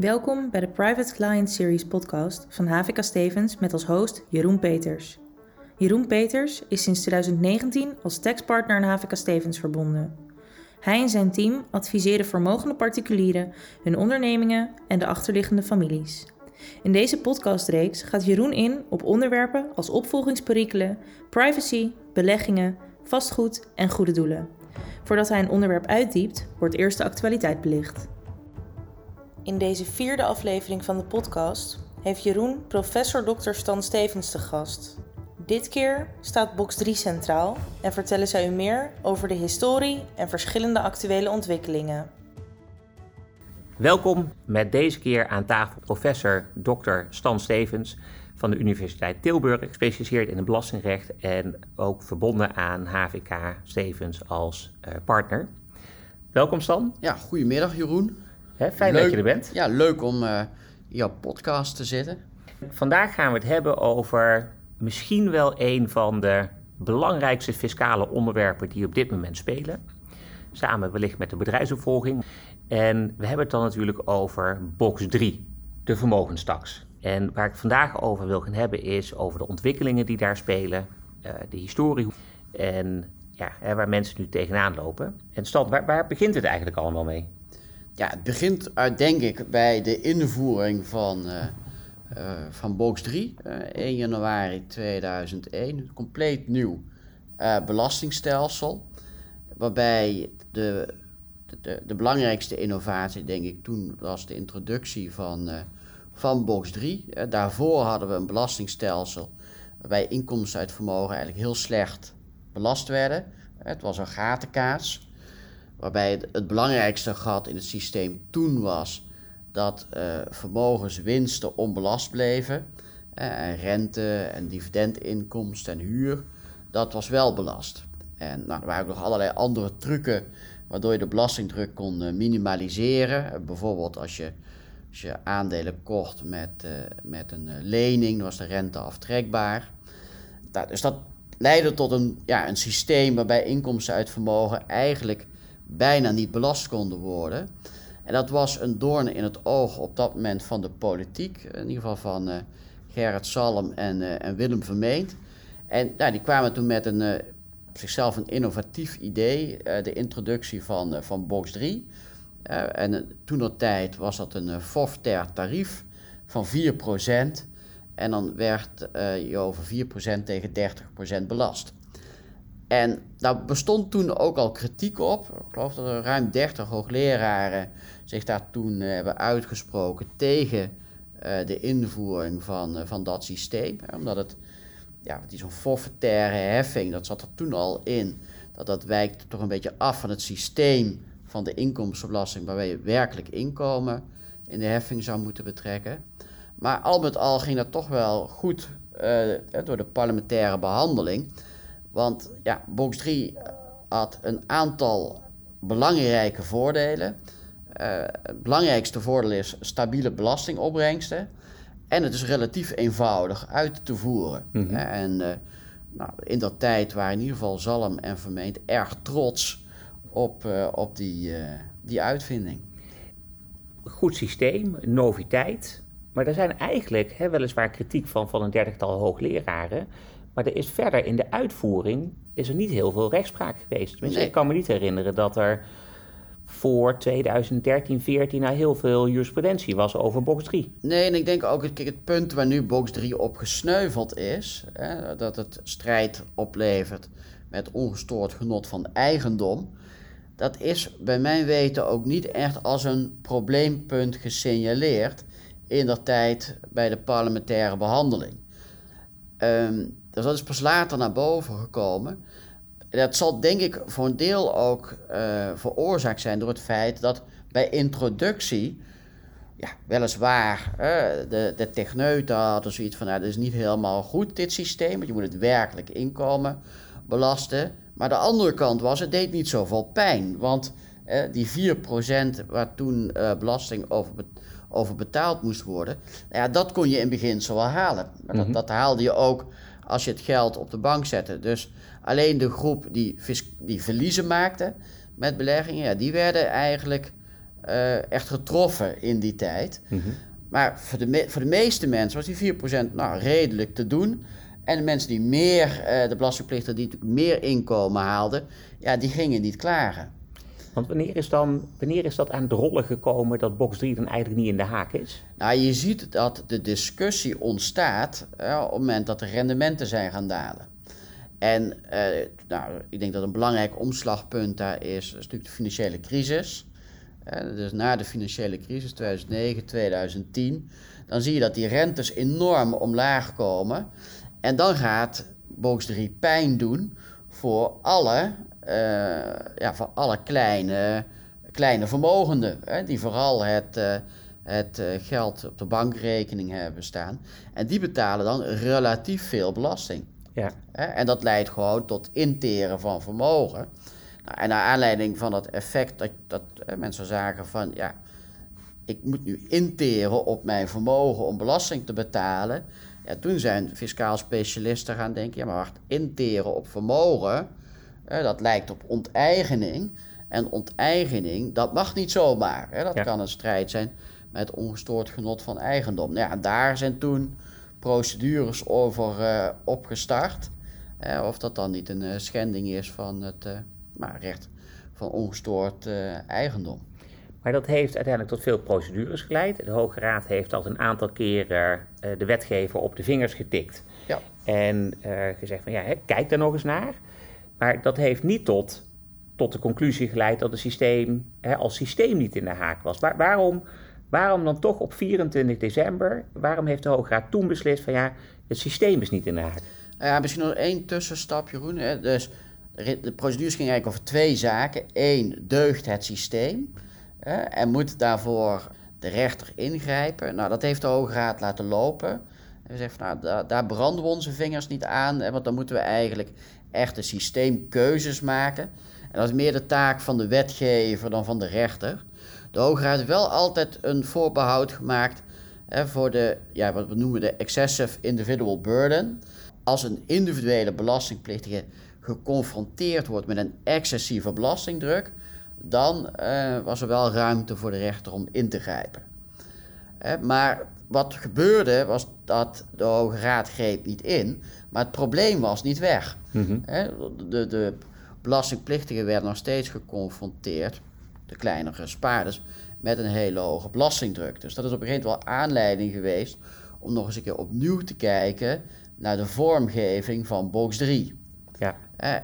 Welkom bij de Private Client Series podcast van HVK Stevens met als host Jeroen Peters. Jeroen Peters is sinds 2019 als taxpartner aan HVK Stevens verbonden. Hij en zijn team adviseren vermogende particulieren, hun ondernemingen en de achterliggende families. In deze podcastreeks gaat Jeroen in op onderwerpen als opvolgingsperikelen, privacy, beleggingen, vastgoed en goede doelen. Voordat hij een onderwerp uitdiept, wordt eerst de actualiteit belicht. In deze vierde aflevering van de podcast heeft Jeroen professor Dr. Stan Stevens te gast. Dit keer staat box 3 centraal en vertellen zij u meer over de historie en verschillende actuele ontwikkelingen. Welkom met deze keer aan tafel professor Dr. Stan Stevens van de Universiteit Tilburg, gespecialiseerd in het belastingrecht en ook verbonden aan HVK Stevens als uh, partner. Welkom Stan. Ja, goedemiddag Jeroen. Hè, fijn dat je er bent. Ja, leuk om uh, in jouw podcast te zitten. Vandaag gaan we het hebben over misschien wel een van de belangrijkste fiscale onderwerpen die op dit moment spelen. Samen wellicht met de bedrijfsopvolging. En we hebben het dan natuurlijk over box 3, de vermogenstax. En waar ik vandaag over wil gaan hebben is over de ontwikkelingen die daar spelen, uh, de historie en ja, waar mensen nu tegenaan lopen. En Stan, waar, waar begint het eigenlijk allemaal mee? Ja, het begint uit, denk ik, bij de invoering van, uh, uh, van box 3, 1 januari 2001. Een compleet nieuw belastingstelsel, waarbij de, de, de, belangrijkste innovatie, denk ik, toen was de introductie van van box 3. daarvoor hadden we een belastingstelsel waarbij inkomsten uit vermogen eigenlijk heel slecht belast werden. Het was een gatenkaas. Waarbij het, belangrijkste gat in het systeem toen was dat uh, vermogenswinsten onbelast bleven. En rente en dividendinkomsten en huur, dat was wel belast. En nou, er waren ook nog allerlei andere trucken waardoor je de belastingdruk kon uh, minimaliseren. bijvoorbeeld als je als je aandelen kocht met, uh, met een lening, dan was de rente aftrekbaar. Nou, dus dat leidde tot een, ja, een systeem waarbij inkomsten uit vermogen eigenlijk bijna niet belast konden worden. En dat was een doorn in het oog op dat moment van de politiek, in ieder geval van uh, Gerrit Salm en, en Willem Vermeend. En ja, die kwamen toen met een, op zichzelf een innovatief idee, de introductie van, van Box 3. Uh, en toen dat tijd was dat een forfaitair tarief van 4%. En dan werd je over 4% tegen 30% belast. En daar bestond toen ook al kritiek op. Ik geloof dat er ruim 30 hoogleraren zich daar toen hebben uitgesproken tegen de invoering van, van dat systeem. Omdat het, ja, die zo'n forfaitaire heffing, dat zat er toen al in. Dat dat wijkt toch een beetje af van het systeem van de inkomstenbelasting waarbij je werkelijk inkomen in de heffing zou moeten betrekken. Maar al met al ging dat toch wel goed door de parlementaire behandeling. Want ja, box 3 had een aantal belangrijke voordelen. Uh, het belangrijkste voordeel is stabiele belastingopbrengsten. En het is relatief eenvoudig uit te voeren. Mm -hmm. En uh, nou, in dat tijd waren in ieder geval Zalm en Vermeend erg trots op, uh, op die, die uitvinding. Goed systeem, noviteit. Maar er zijn eigenlijk hè, weliswaar kritiek van, van een dertigtal hoogleraren. Maar er is verder in de uitvoering is er niet heel veel rechtspraak geweest. Tenminste, nee. ik kan me niet herinneren dat er voor 2013, 14 nou heel veel jurisprudentie was over box 3. Nee, en ik denk ook kijk, het punt waar nu box 3 op gesneuveld is, hè, dat het strijd oplevert met ongestoord genot van eigendom dat is bij mijn weten ook niet echt als een probleempunt gesignaleerd in dat tijd bij de parlementaire behandeling. Um, dus dat is pas later naar boven gekomen. Dat zal denk ik voor een deel ook uh, veroorzaakt zijn door het feit dat bij introductie, ja, weliswaar, de, de techneuten hadden zoiets van, nou, dat is niet helemaal goed dit systeem, want je moet het werkelijk inkomen belasten. Maar de andere kant was, het deed niet zoveel pijn. Want eh, die 4% waar toen eh, belasting over, over betaald moest worden, nou ja, dat kon je in beginsel wel halen. Maar dat, mhm. dat, haalde je ook als je het geld op de bank zette. Dus alleen de groep die, die verliezen maakte met beleggingen, ja, die werden eigenlijk uh, echt getroffen in die tijd. Mhm. Maar voor de, voor de meeste mensen was die 4% nou, redelijk te doen. En de mensen die meer, uh, de belastingplichter die meer inkomen haalden, ja, die gingen niet klagen. Want wanneer is, dan, wanneer is dat aan het rollen gekomen dat box 3 dan eigenlijk niet in de haak is? Nou, je ziet dat de discussie ontstaat uh, op het moment dat de rendementen zijn gaan dalen. En uh, nou, ik denk dat een belangrijk omslagpunt daar is, natuurlijk de financiële crisis. Uh, dus na de financiële crisis 2009, 2010, dan zie je dat die rentes enorm omlaag komen. En dan gaat box 3 pijn doen voor alle ja, voor alle kleine, kleine vermogenden, hè, die vooral het, uh, het uh, geld op de bankrekening hebben staan. En die betalen dan relatief veel belasting. Ja. Hè, en dat leidt gewoon tot interen van vermogen. Nou, en naar aanleiding van dat effect dat, dat mensen zagen van ja, ik moet nu interen op mijn vermogen om belasting te betalen. Ja, toen zijn fiscaal specialisten gaan denken, ja maar wacht, interen op vermogen, dat lijkt op onteigening. En onteigening, dat mag niet zomaar. Dat kan een strijd zijn met ongestoord genot van eigendom. Nou ja, en daar zijn toen procedures over uh, opgestart. of dat dan niet een uh, schending is van het uh, maar recht van ongestoord eigendom. Maar dat heeft uiteindelijk tot veel procedures geleid. De Hoge Raad heeft al een aantal keren de wetgever op de vingers getikt. Ja. En gezegd van ja, hè, kijk daar nog eens naar. Maar dat heeft niet tot, tot de conclusie geleid dat het systeem hè, als systeem niet in de haak was. waarom, waarom dan toch op 24 december, waarom heeft de Hoge Raad toen beslist van ja, het systeem is niet in de haak? Nou ja, misschien nog één tussenstap, Jeroen. Dus de procedures gingen eigenlijk over twee zaken. Eén, deugt het systeem hè, en moet daarvoor de rechter ingrijpen. Nou, dat heeft de Hoge Raad laten lopen. En zegt, nou, daar, branden we onze vingers niet aan, want dan moeten we eigenlijk echte systeemkeuzes maken. En dat is meer de taak van de wetgever dan van de rechter. De Hoge Raad heeft wel altijd een voorbehoud gemaakt hè, voor de, ja, wat we noemen de excessive individual burden. Als een individuele belastingplichtige geconfronteerd wordt met een excessieve belastingdruk, dan uh, was er wel ruimte voor de rechter om in te grijpen. maar wat gebeurde was dat de Hoge Raad greep niet in, maar het probleem was niet weg. Mm de, de belastingplichtigen werden nog steeds geconfronteerd, de kleinere spaarders, met een hele hoge belastingdruk. Dus dat is op een gegeven moment wel aanleiding geweest om nog eens een keer opnieuw te kijken naar de vormgeving van box 3. Ja.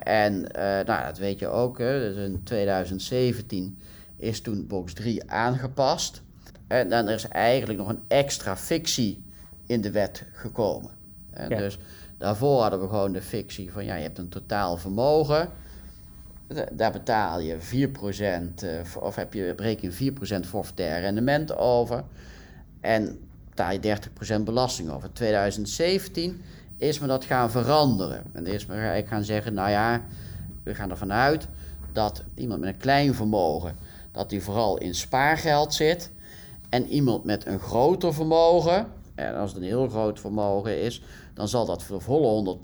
En uh, nou, dat weet je ook, dus in 2017 is toen box 3 aangepast. En dan is eigenlijk nog een extra fictie in de wet gekomen. Dus daarvoor hadden we gewoon de fictie van ja, je hebt een totaal vermogen. Daar betaal je 4% eh, of heb je, je 4% forfaitair rendement over. En betaal je 30% belasting over. 2017 is me dat gaan veranderen. En is me eigenlijk gaan zeggen, nou ja, we gaan ervan uit dat iemand met een klein vermogen, dat die vooral in spaargeld zit. En iemand met een groter vermogen, en als het een heel groot vermogen is, dan zal dat voor de volle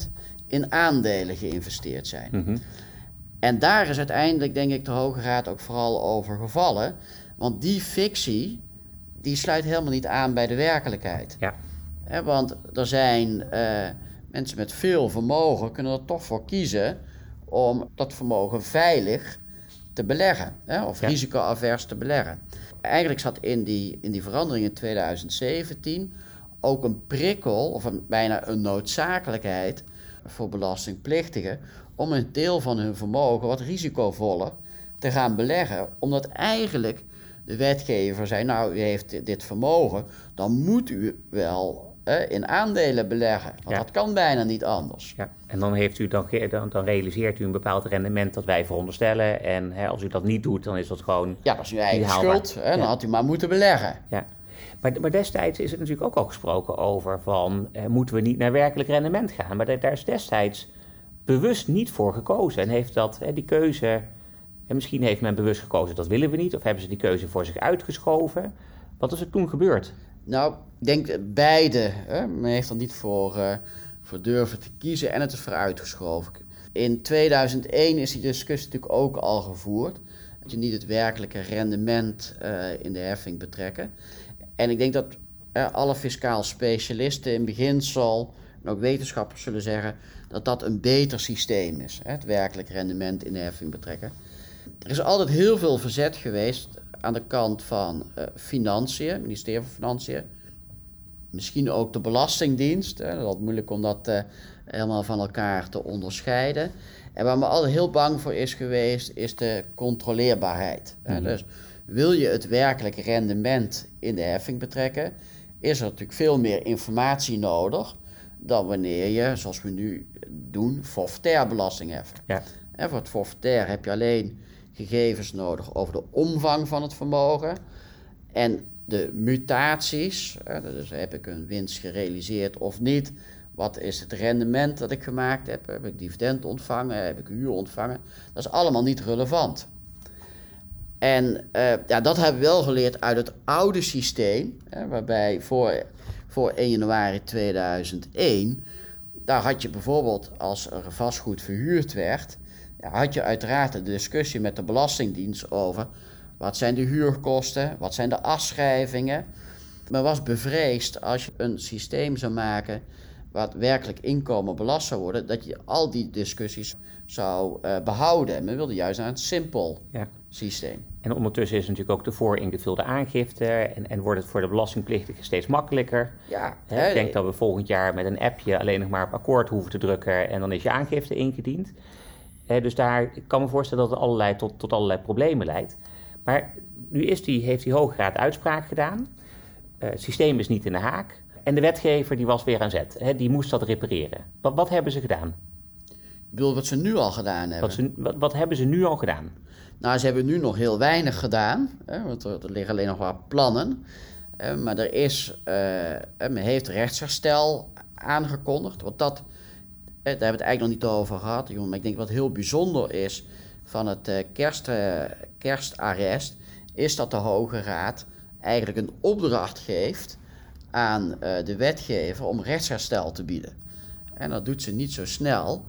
100% in aandelen geïnvesteerd zijn. Mhm. En daar is uiteindelijk, denk ik, de Hoge Raad ook vooral over gevallen. Want die fictie, die sluit helemaal niet aan bij de werkelijkheid. Ja. want er zijn uh, mensen met veel vermogen, kunnen er toch voor kiezen om dat vermogen veilig te beleggen. Of ja. risicoavers te beleggen. Eigenlijk zat in die, in die verandering in 2017 ook een prikkel, of bijna een noodzakelijkheid voor belastingplichtigen om een deel van hun vermogen wat risicovoller te gaan beleggen. Omdat eigenlijk de wetgever zei, nou, u heeft dit vermogen, dan moet u wel in aandelen beleggen. Want dat kan bijna niet anders. Ja. En dan, heeft u, dan, dan, dan, realiseert u een bepaald rendement dat wij veronderstellen. En hè, als u dat niet doet, dan is dat gewoon. Ja, dat is uw eigen schuld. Hè, dan had u maar moeten beleggen. Ja. Maar, maar, destijds is het natuurlijk ook al gesproken over van eh, moeten we niet naar werkelijk rendement gaan. Maar daar is destijds bewust niet voor gekozen. En heeft dat, die keuze, en misschien heeft men bewust gekozen dat willen we niet. Of hebben ze die keuze voor zich uitgeschoven. Wat is er toen gebeurd? Nou, ik denk beide. Hè? Men heeft er niet voor, uh, voor durven te kiezen en het is voor uitgeschoven. In 2001 is die discussie natuurlijk ook al gevoerd. je niet het werkelijke rendement uh, in de heffing betrekken. En ik denk dat alle fiscaal specialisten in beginsel, en ook wetenschappers zullen zeggen, dat dat een beter systeem is. Hè, het werkelijk rendement in de heffing betrekken. Er is altijd heel veel verzet geweest aan de kant van uh, Financiën, het ministerie van Financiën. Misschien ook de Belastingdienst. Hè, dat is moeilijk om dat uh, helemaal van elkaar te onderscheiden. En waar me altijd heel bang voor is geweest, is de controleerbaarheid. Mm Dus wil je het werkelijke rendement in de heffing betrekken, is er natuurlijk veel meer informatie nodig dan wanneer je, zoals we nu doen, forfaitair belasting heffen. Ja. En voor het forfaitair heb je alleen gegevens nodig over de omvang van het vermogen en de mutaties. Dus heb ik een winst gerealiseerd of niet? Wat is het rendement dat ik gemaakt heb? Heb ik dividend ontvangen? Heb ik huur ontvangen? Dat is allemaal niet relevant. En uh, ja, dat hebben we wel geleerd uit het oude systeem, hè, waarbij voor, voor 1 januari 2001, daar had je bijvoorbeeld als er vastgoed verhuurd werd, had je uiteraard de discussie met de Belastingdienst over wat zijn de huurkosten, wat zijn de afschrijvingen. Men was bevreesd als je een systeem zou maken wat werkelijk inkomen belast zou worden, dat je al die discussies zou uh, behouden. En men wilde juist naar een simpel ja. systeem. En ondertussen is natuurlijk ook de vooringevulde aangifte en, en wordt het voor de belastingplichtigen steeds makkelijker. Ja, ik denk dat we volgend jaar met een appje alleen nog maar op akkoord hoeven te drukken en dan is je aangifte ingediend. Dus daar ik kan me voorstellen dat het allerlei, tot, tot allerlei problemen leidt. Maar nu is die, heeft die Hoge Raad uitspraak gedaan. Uh, het systeem is niet in de haak. En de wetgever die was weer aan zet. Hè, die moest dat repareren. Wat, wat hebben ze gedaan? Ik bedoel, wat ze nu al gedaan hebben. Wat, ze, wat, wat, hebben ze nu al gedaan? Nou, ze hebben nu nog heel weinig gedaan. Hè, want er, er, liggen alleen nog wat plannen. Eh, maar er is, uh, men heeft rechtsherstel aangekondigd. Want dat, daar hebben we het eigenlijk nog niet over gehad. Maar ik denk wat heel bijzonder is van het kerst, kerstarrest... is dat de Hoge Raad eigenlijk een opdracht geeft aan uh, de wetgever om rechtsherstel te bieden. En dat doet ze niet zo snel.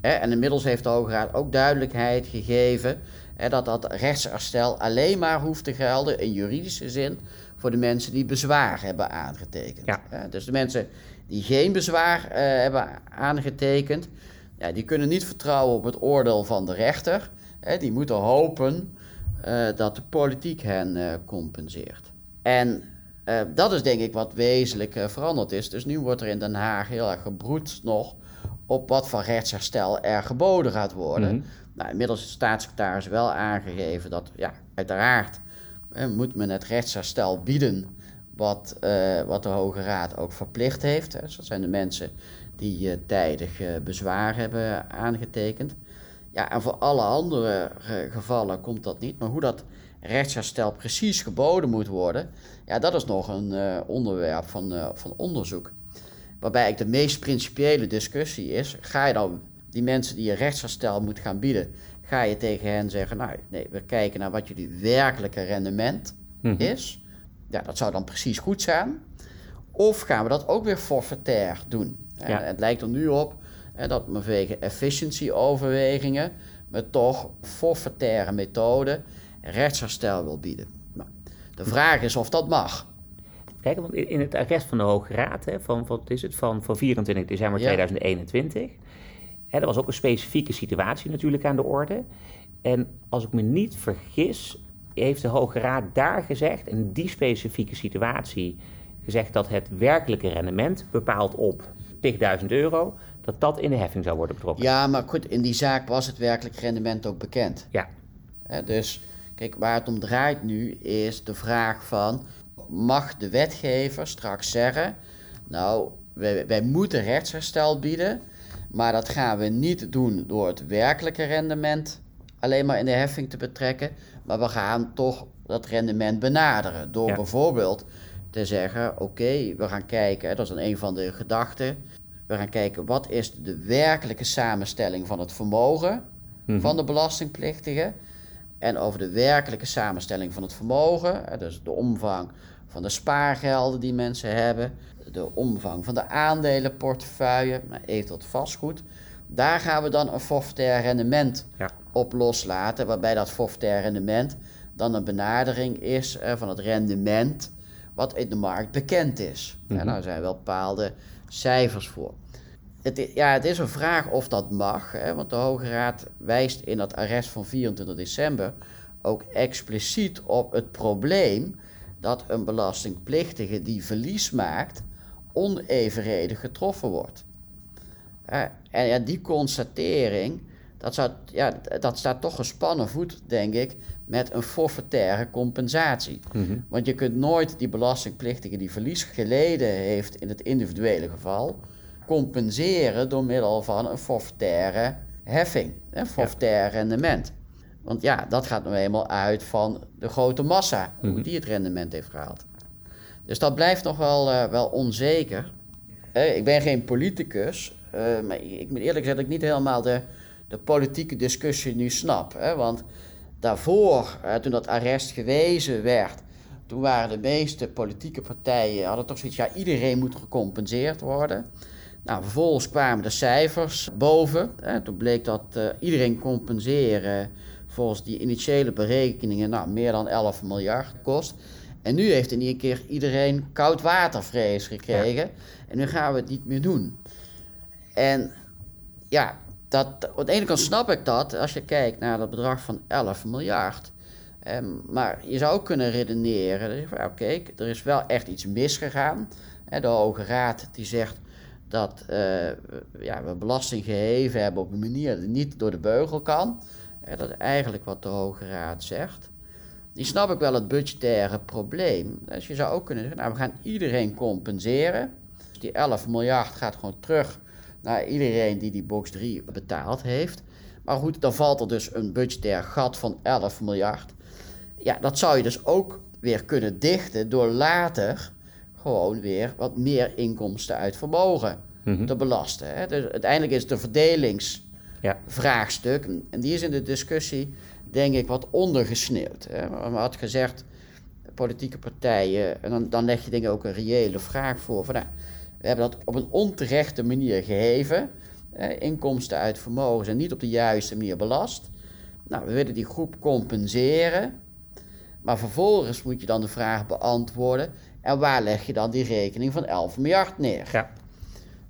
En inmiddels heeft de Hoge Raad ook duidelijkheid gegeven dat dat rechtsherstel alleen maar hoeft te gelden in juridische zin voor de mensen die bezwaar hebben aangetekend. Ja. Dus de mensen die geen bezwaar uh, hebben aangetekend, ja, die kunnen niet vertrouwen op het oordeel van de rechter. Die moeten hopen uh, dat de politiek hen uh, compenseert. En dat is denk ik wat wezenlijk veranderd is. Dus nu wordt er in Den Haag heel erg gebroed nog op wat voor rechtsherstel er geboden gaat worden. Mm nou, inmiddels is de staatssecretaris wel aangegeven dat, ja, uiteraard moet men het rechtsherstel bieden wat, wat de Hoge Raad ook verplicht heeft. Hè. Dus dat zijn de mensen die tijdig bezwaar hebben aangetekend. Ja, en voor alle andere gevallen komt dat niet. Maar hoe dat rechtsherstel precies geboden moet worden, ja, dat is nog een uh, onderwerp van, uh, van onderzoek. Waarbij ik de meest principiële discussie is: ga je dan die mensen die je rechtsherstel moet gaan bieden, ga je tegen hen zeggen: Nou, nee, we kijken naar wat jullie werkelijke rendement mhm. is. Ja, dat zou dan precies goed zijn. Of gaan we dat ook weer forfaitair doen? Ja. het lijkt er nu op dat vanwege efficiency-overwegingen, met toch forfaitaire methode rechtsherstel wil bieden. Nou, de vraag is of dat mag. Kijk, want in het arrest van de Hoge Raad hè, van, wat is het, van, van 24 december 2021, hè, er was ook een specifieke situatie natuurlijk aan de orde. En als ik me niet vergis, heeft de Hoge Raad daar gezegd, in die specifieke situatie, gezegd dat het werkelijke rendement bepaald op 10.000 euro, dat dat in de heffing zou worden betrokken. Ja, maar goed, in die zaak was het werkelijk rendement ook bekend. Ja. dus Kijk, waar het om draait nu is de vraag van, mag de wetgever straks zeggen, nou, wij, wij moeten rechtsherstel bieden, maar dat gaan we niet doen door het werkelijke rendement alleen maar in de heffing te betrekken, maar we gaan toch dat rendement benaderen door bijvoorbeeld te zeggen, oké, we gaan kijken, dat is dan een van de gedachten, we gaan kijken wat is de werkelijke samenstelling van het vermogen mhm. van de belastingplichtige en over de werkelijke samenstelling van het vermogen, dus de omvang van de spaargelden die mensen hebben, de omvang van de aandelenportefeuille, maar eventueel vastgoed. Daar gaan we dan een forfaitair rendement op loslaten, waarbij dat forfaitair rendement dan een benadering is eh, van het rendement wat in de markt bekend is. En Mhm. daar zijn wel bepaalde cijfers voor. Het, ja, het is een vraag of dat mag, hè, want de Hoge Raad wijst in dat arrest van 24 december ook expliciet op het probleem dat een belastingplichtige die verlies maakt, onevenredig getroffen wordt. En ja, die constatering, dat, zou, ja, dat staat toch gespannen voet, denk ik, met een forfaitaire compensatie. Mhm. Want je kunt nooit die belastingplichtige die verlies geleden heeft in het individuele geval, compenseren door middel van een forfaitaire heffing, een forfaitair rendement. Want ja, dat gaat nou eenmaal uit van de grote massa, hoe Mhm. die het rendement heeft gehaald. Dus dat blijft nog wel, eh, wel onzeker. Eh, ik ben geen politicus, eh, maar ik moet eerlijk zeggen dat ik niet helemaal de, de politieke discussie nu snap. Hè? Want daarvoor, toen dat arrest gewezen werd, toen waren de meeste politieke partijen, hadden toch zoiets, ja, iedereen moet gecompenseerd worden. Nou, vervolgens kwamen de cijfers boven. Hè? Toen bleek dat eh, iedereen compenseren volgens die initiële berekeningen nou, meer dan 11 miljard kost. En nu heeft in één keer iedereen koudwatervrees gekregen. En nu gaan we het niet meer doen. En ja, dat, aan de ene kant snap ik dat als je kijkt naar dat bedrag van 11 miljard. Ehm, maar je zou ook kunnen redeneren, oké, er is wel echt iets misgegaan. De Hoge Raad die zegt dat eh, ja, we belasting geheven hebben op een manier die niet door de beugel kan. Hè, dat is eigenlijk wat de Hoge Raad zegt. Die snap ik wel het budgettaire probleem. Dus je zou ook kunnen zeggen, nou we gaan iedereen compenseren. Dus die 11 miljard gaat gewoon terug naar iedereen die die box 3 betaald heeft. Maar goed, dan valt er dus een budgetair gat van 11 miljard. Ja, dat zou je dus ook weer kunnen dichten door later gewoon weer wat meer inkomsten uit vermogen Mhm. te belasten. Hè. Dus uiteindelijk is het een verdelingsvraagstuk. Ja. En die is in de discussie, denk ik, wat ondergesneeuwd. Hè. Men had gezegd, politieke partijen, en dan, dan leg je dingen ook een reële vraag voor. Van, nou, we hebben dat op een onterechte manier geheven. Inkomsten uit vermogen zijn niet op de juiste manier belast. Nou, we willen die groep compenseren. Maar vervolgens moet je dan de vraag beantwoorden. En waar leg je dan die rekening van 11 miljard neer? Ja.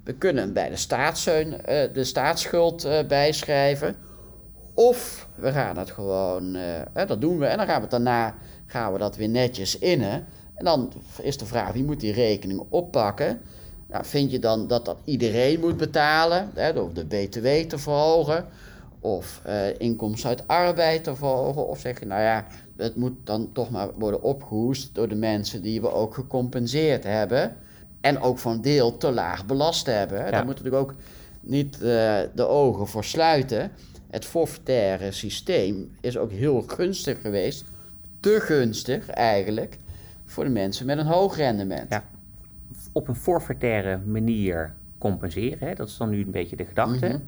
We kunnen bij de, staatssteun, eh, de staatsschuld eh, bijschrijven. Of we gaan het gewoon, eh, hè, dat doen we. En dan gaan we daarna gaan we dat weer netjes innen. En dan is de vraag, wie moet die rekening oppakken? Nou, vind je dan dat dat iedereen moet betalen? Hè, door de btw te verhogen? Of eh, inkomsten uit arbeid te verhogen? Of zeg je, nou ja, het moet dan toch maar worden opgehoest door de mensen die we ook gecompenseerd hebben. En ook van deel te laag belast hebben. Ja. Daar moeten we ook niet eh, de ogen voor sluiten. Het forfaitaire systeem is ook heel gunstig geweest. Te gunstig eigenlijk voor de mensen met een hoog rendement. Ja. Op een forfaitaire manier compenseren, hè? dat is dan nu een beetje de gedachte. Mhm.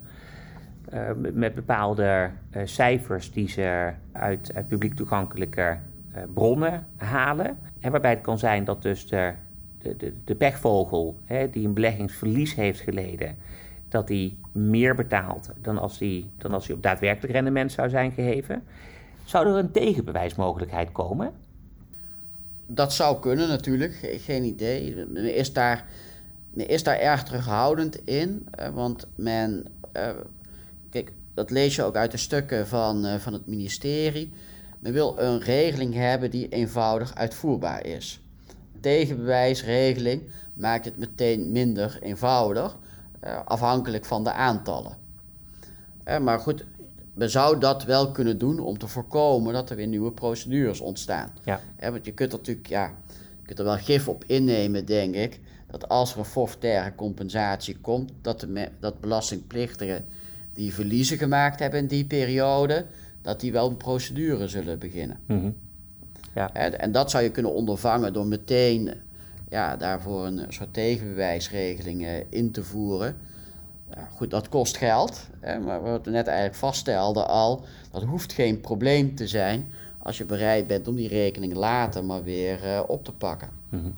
Eh, met- met bepaalde eh, cijfers die ze uit, uit publiek toegankelijke eh, bronnen halen. En waarbij het kan zijn dat dus de, de, de, de pechvogel, hè, die een beleggingsverlies heeft geleden, dat die meer betaalt dan als die, dan als die op daadwerkelijk rendement zou zijn geheven. Zou er een tegenbewijsmogelijkheid komen? Dat zou kunnen natuurlijk, ge- geen idee. Men is daar, men is daar erg terughoudend in, eh, want men, eh, kijk, dat lees je ook uit de stukken van, eh, van het ministerie. Men wil een regeling hebben die eenvoudig uitvoerbaar is. Tegenbewijsregeling maakt het meteen minder eenvoudig, afhankelijk van de aantallen. Maar goed, men zou dat wel kunnen doen om te voorkomen dat er weer nieuwe procedures ontstaan. Ja. Want je kunt er natuurlijk, ja, je kunt er wel gif op innemen, denk ik, dat als er een forfaitaire compensatie komt, dat, de dat belastingplichtigen die verliezen gemaakt hebben in die periode, dat die wel een procedure zullen beginnen. Mhm. Ja. Hè, en dat zou je kunnen ondervangen door meteen ja, daarvoor een soort tegenbewijsregeling eh, in te voeren. Ja, goed, dat kost geld, hè, maar wat we net eigenlijk vaststelden al, dat hoeft geen probleem te zijn als je bereid bent om die rekening later maar weer eh, op te pakken. Mhm.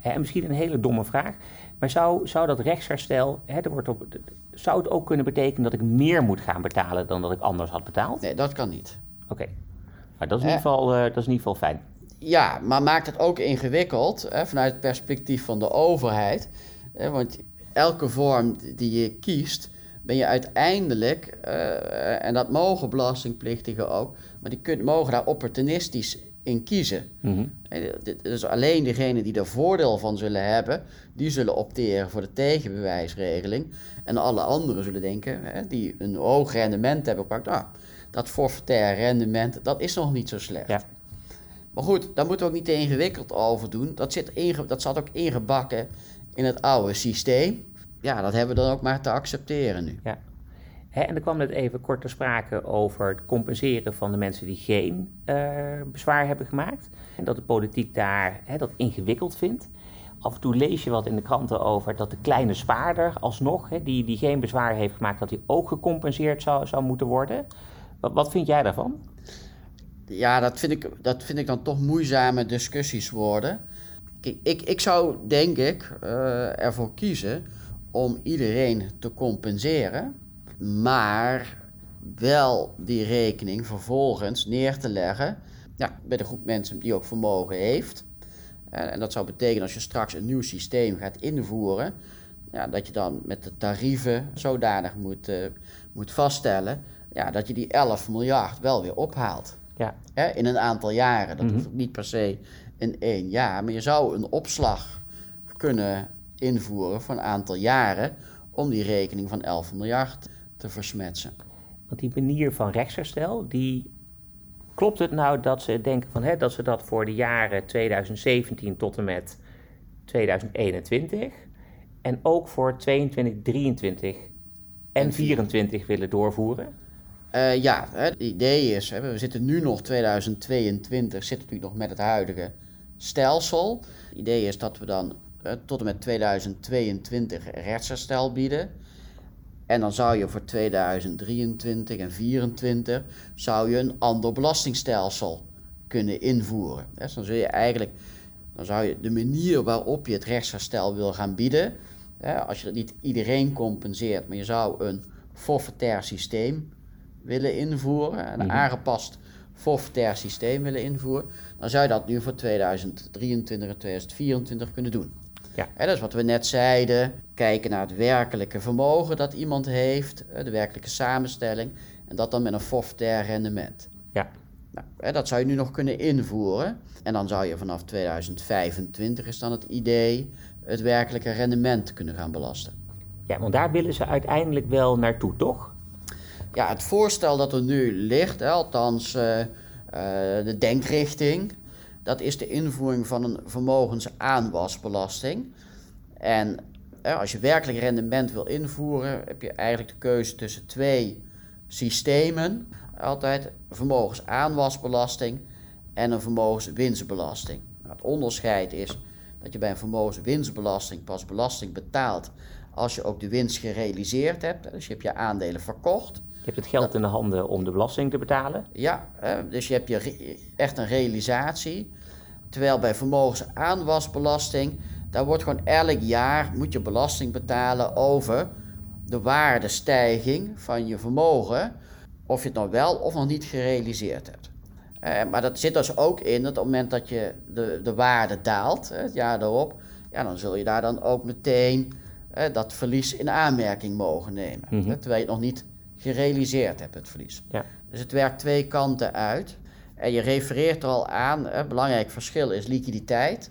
En misschien een hele domme vraag. Maar zou, zou dat rechtsherstel, hè, er wordt op, zou het ook kunnen betekenen dat ik meer moet gaan betalen dan dat ik anders had betaald? Nee, dat kan niet. Oké, maar dat is, in ieder geval, uh, dat is in ieder geval fijn. Ja, maar maakt het ook ingewikkeld hè, vanuit het perspectief van de overheid. Hè, want elke vorm die je kiest, ben je uiteindelijk, uh, en dat mogen belastingplichtigen ook, maar die kun, mogen daar opportunistisch in kiezen. Mm Dus alleen degenen die er voordeel van zullen hebben, die zullen opteren voor de tegenbewijsregeling. En alle anderen zullen denken, hè, die een hoog rendement hebben gepakt, ah, dat forfaitaire rendement, dat is nog niet zo slecht. Ja. Maar goed, daar moeten we ook niet te ingewikkeld over doen. Dat, zit inge, dat zat ook ingebakken in het oude systeem. Ja, dat hebben we dan ook maar te accepteren nu. Ja. en er kwam net even kort te sprake over het compenseren van de mensen die geen uh, bezwaar hebben gemaakt. En dat de politiek daar dat ingewikkeld vindt. Af en toe lees je wat in de kranten over dat de kleine spaarder alsnog, die, die geen bezwaar heeft gemaakt, dat hij ook gecompenseerd zou, zou moeten worden. Wat, wat vind jij daarvan? Ja, dat vind, ik, dat vind ik dan toch moeizame discussies worden. Kijk, ik, ik zou denk ik uh, ervoor kiezen om iedereen te compenseren, maar wel die rekening vervolgens neer te leggen ja, bij de groep mensen die ook vermogen heeft. En dat zou betekenen als je straks een nieuw systeem gaat invoeren, ja, dat je dan met de tarieven zodanig moet, uh, moet vaststellen ja, dat je die 11 miljard wel weer ophaalt. Ja. Hè, in een aantal jaren. Dat mm hoeft niet per se in één jaar. Maar je zou een opslag kunnen invoeren voor een aantal jaren om die rekening van 11 miljard te versmetsen. Want die manier van rechtsherstel, die klopt het nou dat ze denken van, hè, dat ze dat voor de jaren 2017 tot en met 2021 en ook voor 22, 23 en 24 willen doorvoeren? Uh, ja, het idee is, we zitten nu nog 2022, zitten natuurlijk nog met het huidige stelsel. Het idee is dat we dan tot en met 2022 rechtsherstel bieden. En dan zou je voor 2023 en 2024 zou je een ander belastingstelsel kunnen invoeren. Dus dan zul je eigenlijk, dan zou je de manier waarop je het rechtsherstel wil gaan bieden, als je dat niet iedereen compenseert, maar je zou een forfaitair systeem willen invoeren, een mm aangepast forfaitair systeem willen invoeren, dan zou je dat nu voor 2023 en 2024 kunnen doen. Ja. En dat is wat we net zeiden. Kijken naar het werkelijke vermogen dat iemand heeft, de werkelijke samenstelling. En dat dan met een forfaitair rendement. Ja. Nou, dat zou je nu nog kunnen invoeren. En dan zou je vanaf 2025 is dan het idee het werkelijke rendement kunnen gaan belasten. Ja, want daar willen ze uiteindelijk wel naartoe, toch? Ja, het voorstel dat er nu ligt, hè, althans uh, uh, de denkrichting, dat is de invoering van een vermogensaanwasbelasting. En als je werkelijk rendement wil invoeren, heb je eigenlijk de keuze tussen twee systemen. Altijd vermogensaanwasbelasting en een vermogenswinstbelasting. Nou, het onderscheid is dat je bij een vermogenswinstbelasting pas belasting betaalt als je ook de winst gerealiseerd hebt. Dus je hebt je aandelen verkocht. Je hebt het geld in de handen om de belasting te betalen. Ja, dus je hebt je echt een realisatie. Terwijl bij vermogensaanwasbelasting, daar wordt gewoon elk jaar moet je belasting betalen over de waardestijging van je vermogen. Of je het nou wel of nog niet gerealiseerd hebt. Eh, maar dat zit dus ook in dat op het moment dat je de, de waarde daalt, het jaar daarop, ja, dan zul je daar dan ook meteen eh, dat verlies in aanmerking mogen nemen. Mhm. Terwijl je het nog niet gerealiseerd hebt, het verlies. Ja. Dus het werkt twee kanten uit. En je refereert er al aan, een belangrijk verschil is liquiditeit.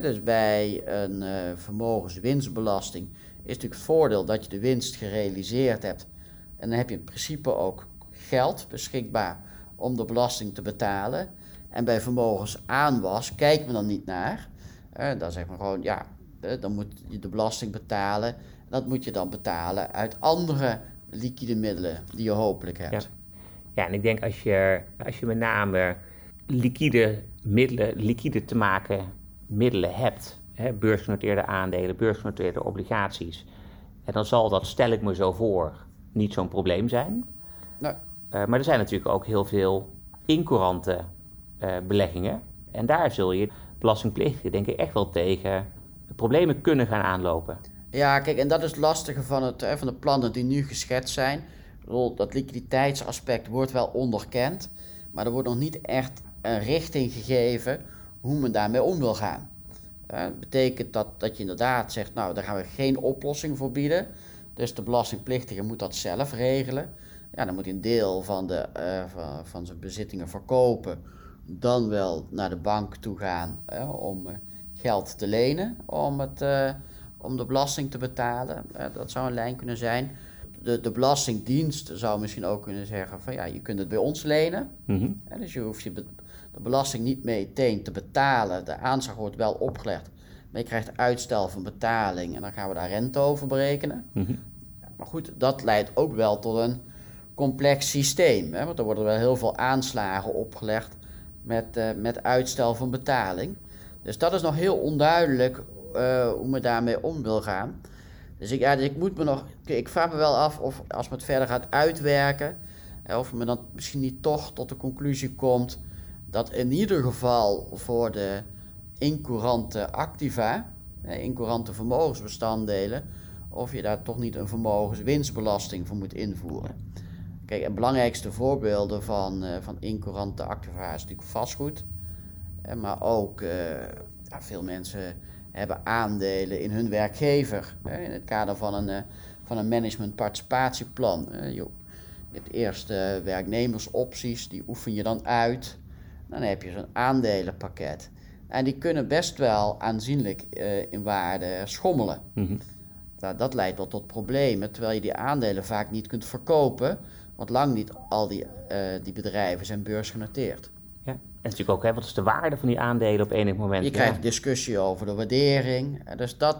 dus bij een uh, vermogenswinstbelasting is natuurlijk het voordeel dat je de winst gerealiseerd hebt. En dan heb je in principe ook geld beschikbaar om de belasting te betalen. En bij vermogensaanwas kijken we dan niet naar. dan zeggen we gewoon, ja, dan moet je de belasting betalen. Dat moet je dan betalen uit andere liquide middelen die je hopelijk hebt. Ja, ja en ik denk als je, als je met name liquide middelen, liquide te maken middelen hebt, hè, beursgenoteerde aandelen, beursgenoteerde obligaties, en dan zal dat, stel ik me zo voor, niet zo'n probleem zijn. Nee. Uh, maar er zijn natuurlijk ook heel veel incourante uh, beleggingen. En daar zul je belastingplichtigen denk ik echt wel tegen problemen kunnen gaan aanlopen. Ja, kijk, en dat is het lastige van, het, van de plannen die nu geschetst zijn. Dat liquiditeitsaspect wordt wel onderkend, maar er wordt nog niet echt een richting gegeven hoe men daarmee om wil gaan. Dat betekent dat, dat je inderdaad zegt, nou, daar gaan we geen oplossing voor bieden. Dus de belastingplichtige moet dat zelf regelen. Ja, dan moet hij een deel van, de, uh, van, zijn bezittingen verkopen. Dan wel naar de bank toe gaan om uh, geld te lenen om, het, uh, om de belasting te betalen. dat zou een lijn kunnen zijn. De, de Belastingdienst zou misschien ook kunnen zeggen van ja, je kunt het bij ons lenen. Mm -hmm. dus je hoeft je de belasting niet meteen te betalen. De aanslag wordt wel opgelegd. Maar je krijgt uitstel van betaling en dan gaan we daar rente over berekenen. Mhm. Maar goed, dat leidt ook wel tot een complex systeem. Hè? Want er worden wel heel veel aanslagen opgelegd met, uh, met uitstel van betaling. Dus dat is nog heel onduidelijk uh, hoe men daarmee om wil gaan. Dus ik, ja, dus ik moet me nog. Ik vraag me wel af of als men het verder gaat uitwerken. Of men dan misschien niet toch tot de conclusie komt dat in ieder geval voor de incourante activa, incourante vermogensbestanddelen, of je daar toch niet een vermogenswinstbelasting voor moet invoeren. Kijk, het belangrijkste voorbeelden van, uh, van incourante activa is natuurlijk vastgoed. Maar ook uh, veel mensen hebben aandelen in hun werkgever. In het kader van een, uh, van een management-participatieplan. Je hebt eerst werknemersopties, die oefen je dan uit. Dan heb je zo'n aandelenpakket. En die kunnen best wel aanzienlijk uh, in waarde schommelen. Mm nou, dat leidt wel tot problemen, terwijl je die aandelen vaak niet kunt verkopen, want lang niet al die, uh, die bedrijven zijn beursgenoteerd. Ja, en natuurlijk ook, hè, wat is de waarde van die aandelen op enig moment? Je krijgt discussie over de waardering. Dus, dat,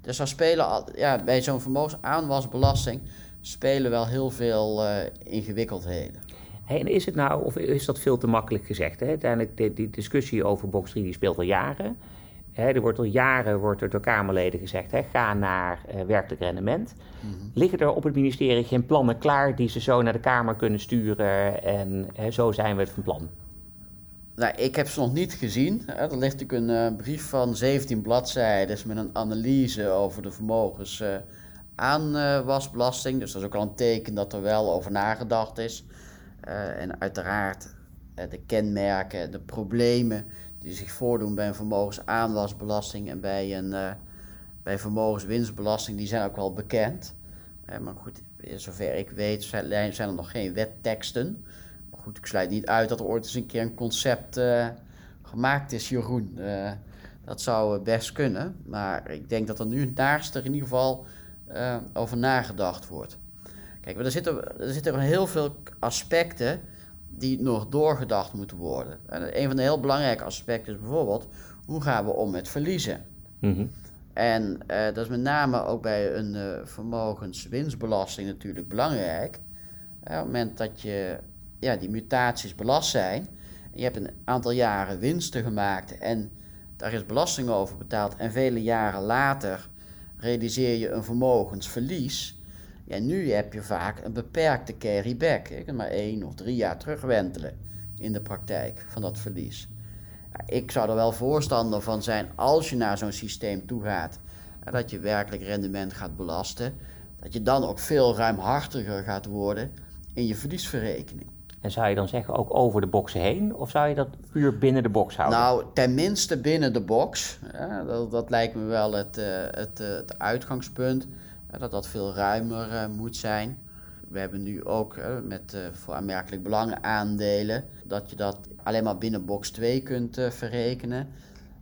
dus daar spelen ja, bij zo'n vermogensaanwasbelasting spelen wel heel veel uh, ingewikkeldheden. Hey, en is het nou, of is dat veel te makkelijk gezegd? Hè? Uiteindelijk, die, die discussie over box 3 die speelt al jaren. Hè, er wordt al jaren wordt er door Kamerleden gezegd: hè, ga naar uh, werkelijk rendement. Mm -hmm. Liggen er op het ministerie geen plannen klaar die ze zo naar de Kamer kunnen sturen? En hè, zo zijn we het van plan. Nou, ik heb ze nog niet gezien. Er ligt natuurlijk een uh, brief van 17 bladzijden met een analyse over de vermogens. Uh, aanwasbelasting. Dus dat is ook al een teken dat er wel over nagedacht is. Uh, en uiteraard de kenmerken, de problemen die zich voordoen bij een vermogensaanwasbelasting en bij een bij vermogenswinstbelasting, die zijn ook wel bekend. maar goed, zover ik weet zijn, zijn er nog geen wetteksten. Maar goed, ik sluit niet uit dat er ooit eens een keer een concept gemaakt is, Jeroen. dat zou best kunnen, maar ik denk dat er nu naast er in ieder geval over nagedacht wordt. Kijk, er zitten, er zitten heel veel aspecten die nog doorgedacht moeten worden. En een van de heel belangrijke aspecten is bijvoorbeeld, hoe gaan we om met verliezen? Mm En uh, dat is met name ook bij een uh, vermogenswinstbelasting natuurlijk belangrijk. Uh, op het moment dat je, ja, die mutaties belast zijn, je hebt een aantal jaren winsten gemaakt en daar is belasting over betaald en vele jaren later realiseer je een vermogensverlies, ja, nu heb je vaak een beperkte carryback. Je kunt maar één of drie jaar terugwentelen in de praktijk van dat verlies. Ik zou er wel voorstander van zijn als je naar zo'n systeem toe gaat, dat je werkelijk rendement gaat belasten, dat je dan ook veel ruimhartiger gaat worden in je verliesverrekening. En zou je dan zeggen ook over de boxen heen, of zou je dat puur binnen de box houden? Nou, tenminste binnen de box. dat, dat, lijkt me wel het, uh, het, uh, het uitgangspunt dat dat veel ruimer moet zijn. We hebben nu ook met voor aanmerkelijk belang aandelen dat je dat alleen maar binnen box 2 kunt verrekenen.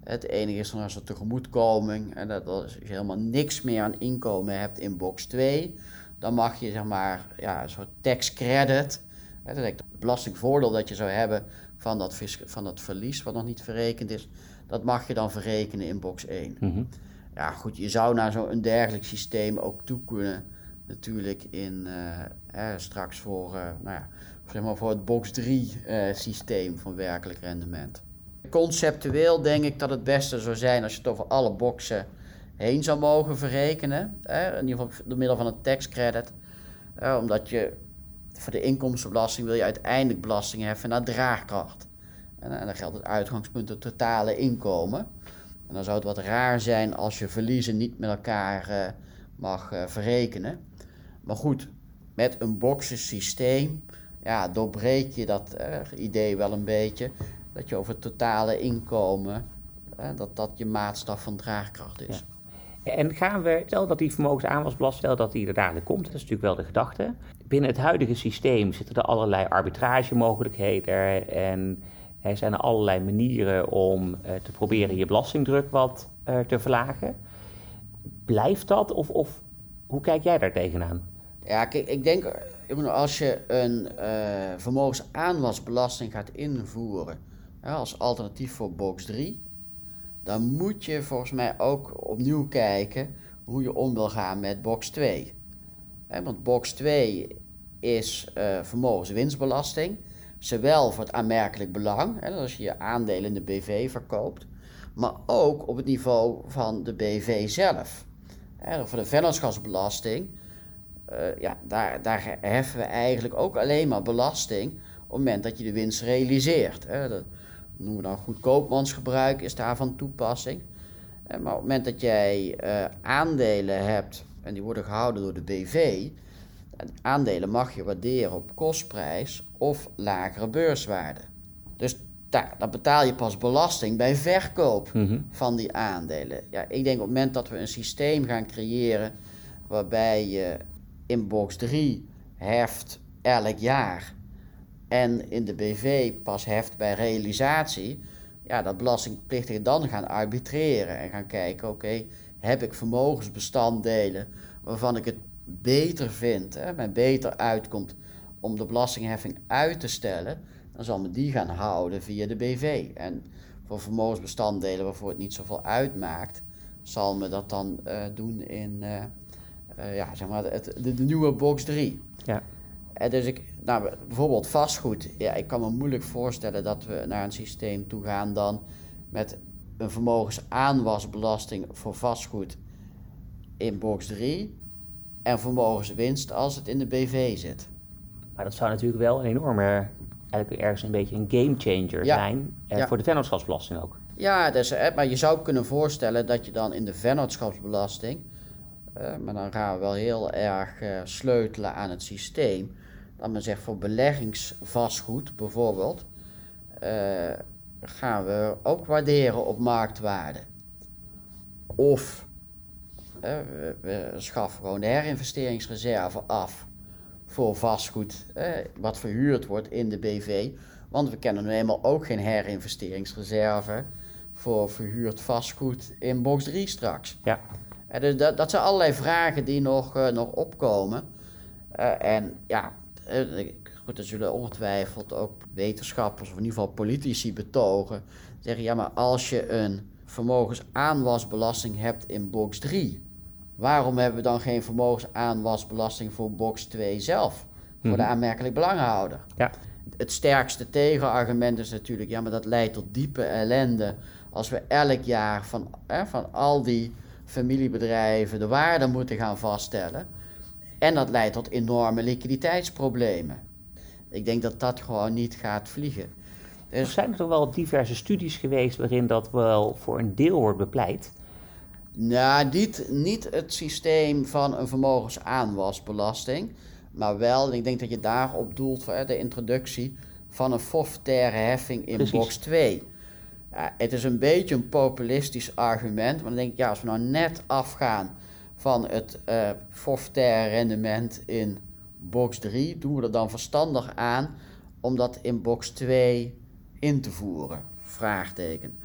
Het enige is dan als er tegemoetkoming en dat als je helemaal niks meer aan inkomen hebt in box 2, dan mag je zeg maar ja, een soort tax credit, hè, dat is het belastingvoordeel dat je zou hebben van dat, van dat verlies wat nog niet verrekend is, dat mag je dan verrekenen in box 1. Mm -hmm ja, goed, je zou naar zo'n dergelijk systeem ook toe kunnen. Natuurlijk in uh, eh, straks voor, uh, nou ja, zeg maar voor het box 3 uh, eh, systeem van werkelijk rendement. Conceptueel denk ik dat het beste zou zijn als je het over alle boxen heen zou mogen verrekenen. in ieder geval door middel van een tax credit. omdat je voor de inkomstenbelasting wil je uiteindelijk belasting heffen naar draagkracht. En, en dan geldt het uitgangspunt het totale inkomen. En dan zou het wat raar zijn als je verliezen niet met elkaar uh, mag uh, verrekenen. Maar goed, met een boxensysteem ja, doorbreek je dat idee wel een beetje. Dat je over het totale inkomen, dat dat je maatstaf van draagkracht is. En gaan we, stel dat die vermogensaanwasbelasting, stel dat die er dadelijk komt, dat is natuurlijk wel de gedachte. Binnen het huidige systeem zitten er allerlei arbitragemogelijkheden en er zijn er allerlei manieren om uh, te proberen je belastingdruk wat uh, te verlagen. Blijft dat of, of hoe kijk jij daar tegenaan? Ja, ik denk als je een uh, vermogensaanwasbelasting gaat invoeren als alternatief voor box 3, dan moet je volgens mij ook opnieuw kijken hoe je om wil gaan met box 2. Want box 2 is uh, vermogenswinstbelasting, zowel voor het aanmerkelijk belang, hè, als je je aandelen in de BV verkoopt, maar ook op het niveau van de BV zelf. Hè, voor de vennootschapsbelasting uh, ja, daar, daar heffen we eigenlijk ook alleen maar belasting op het moment dat je de winst realiseert. Hè. Dat noemen we dan goedkoopmansgebruik, is daarvan toepassing. Maar op het moment dat jij uh, aandelen hebt en die worden gehouden door de BV, aandelen mag je waarderen op kostprijs of lagere beurswaarde. Dus daar, dan betaal je pas belasting bij verkoop mm -hmm. van die aandelen. Ja, ik denk op het moment dat we een systeem gaan creëren waarbij je in box 3 heft elk jaar en in de BV pas heft bij realisatie, ja, dat belastingplichtigen dan gaan arbitreren en gaan kijken, oké, heb ik vermogensbestanddelen waarvan ik het beter vind, hè, mij beter uitkomt om de belastingheffing uit te stellen, dan zal me die gaan houden via de BV. En voor vermogensbestanddelen waarvoor het niet zoveel uitmaakt, zal me dat dan uh, doen in, uh, uh, ja, zeg maar, het, de, de, nieuwe box 3. Ja. En dus ik, nou, bijvoorbeeld vastgoed. Ja, ik kan me moeilijk voorstellen dat we naar een systeem toe gaan dan met een vermogensaanwasbelasting voor vastgoed in box 3 en vermogenswinst als het in de BV zit. Maar dat zou natuurlijk wel een enorme, eigenlijk ergens een beetje een gamechanger ja. zijn eh, ja. voor de vennootschapsbelasting ook. Ja, dus, maar je zou kunnen voorstellen dat je dan in de vennootschapsbelasting uh, maar dan gaan we wel heel erg uh, sleutelen aan het systeem. Dat men zegt voor beleggingsvastgoed bijvoorbeeld, uh, gaan we ook waarderen op marktwaarde. Of we, we, schaffen gewoon de herinvesteringsreserve af voor vastgoed wat verhuurd wordt in de BV. Want we kennen nu eenmaal ook geen herinvesteringsreserve voor verhuurd vastgoed in box 3 straks. Ja dus dat, dat zijn allerlei vragen die nog, uh, nog opkomen. Uh, en ja, uh, goed, er zullen ongetwijfeld ook wetenschappers, of in ieder geval politici betogen. Zeggen, ja, maar als je een vermogensaanwasbelasting hebt in box 3, waarom hebben we dan geen vermogensaanwasbelasting voor box 2 zelf? Voor de mhm. aanmerkelijk belanghouder. Ja. Het sterkste tegenargument is natuurlijk, ja, maar dat leidt tot diepe ellende als we elk jaar van, van al die familiebedrijven de waarde moeten gaan vaststellen. En dat leidt tot enorme liquiditeitsproblemen. Ik denk dat dat gewoon niet gaat vliegen. Dus... Er zijn er toch wel diverse studies geweest waarin dat wel voor een deel wordt bepleit? Nou, niet, niet het systeem van een vermogensaanwasbelasting, maar wel, ik denk dat je daarop doelt voor de introductie van een forfaitaire heffing in box 2. Ja, het is een beetje een populistisch argument, maar dan denk ik, ja, als we nou net afgaan van het uh, forfaitaire rendement in box 3, doen we er dan verstandig aan om dat in box 2 in te voeren? Vraagteken.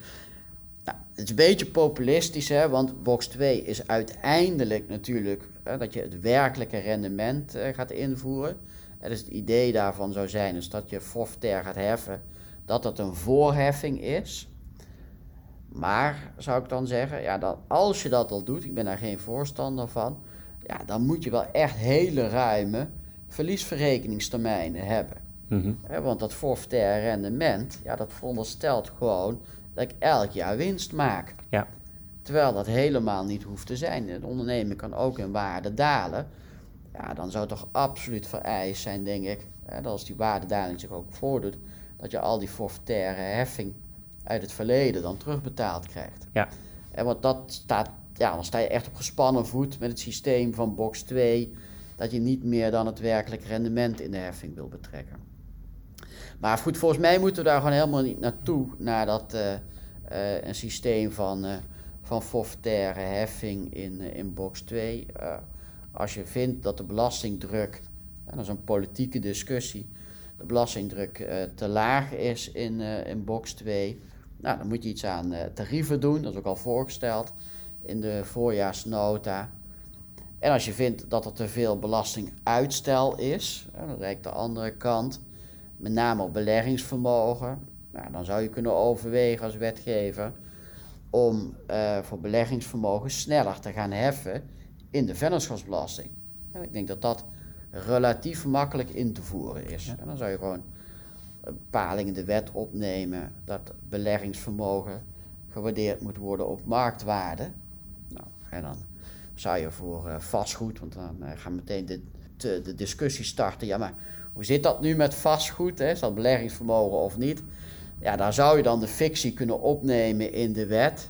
Nou, het is een beetje populistisch, hè, want box 2 is uiteindelijk natuurlijk hè, dat je het werkelijke rendement uh, gaat invoeren. En dus het idee daarvan zou zijn dus dat je forfaitair gaat heffen, dat dat een voorheffing is. Maar zou ik dan zeggen, ja, als je dat al doet, ik ben daar geen voorstander van, ja, dan moet je wel echt hele ruime verliesverrekeningstermijnen hebben. Mm want dat forfaitaire rendement, ja, dat veronderstelt gewoon dat ik elk jaar winst maak. Ja. Terwijl dat helemaal niet hoeft te zijn. De onderneming kan ook in waarde dalen. Ja, dan zou het toch absoluut vereist zijn, denk ik, dat als die waardedaling zich ook voordoet, dat je al die forfaitaire heffing uit het verleden dan terugbetaald krijgt. Ja. En want dat staat, ja, dan sta je echt op gespannen voet met het systeem van box 2, dat je niet meer dan het werkelijk rendement in de heffing wil betrekken. Maar goed, volgens mij moeten we daar gewoon helemaal niet naartoe, naar dat uh, uh, een systeem van, uh, van forfaitaire heffing in, in box 2. als je vindt dat de belastingdruk, en dat is een politieke discussie, de belastingdruk te laag is in, in box 2, nou, dan moet je iets aan tarieven doen, dat is ook al voorgesteld in de voorjaarsnota. En als je vindt dat er te veel belastinguitstel is, dan lijkt de andere kant, met name op beleggingsvermogen, nou, dan zou je kunnen overwegen als wetgever om uh, voor beleggingsvermogen sneller te gaan heffen in de vennootschapsbelasting. En ik denk dat dat relatief makkelijk in te voeren is. En dan zou je gewoon een bepaling in de wet opnemen dat beleggingsvermogen gewaardeerd moet worden op marktwaarde. Nou, en dan zou je voor uh, vastgoed, want dan uh, gaan meteen de, de, de discussie starten. Ja, maar hoe zit dat nu met vastgoed? Hè? Is dat beleggingsvermogen of niet? Ja, daar zou je dan de fictie kunnen opnemen in de wet.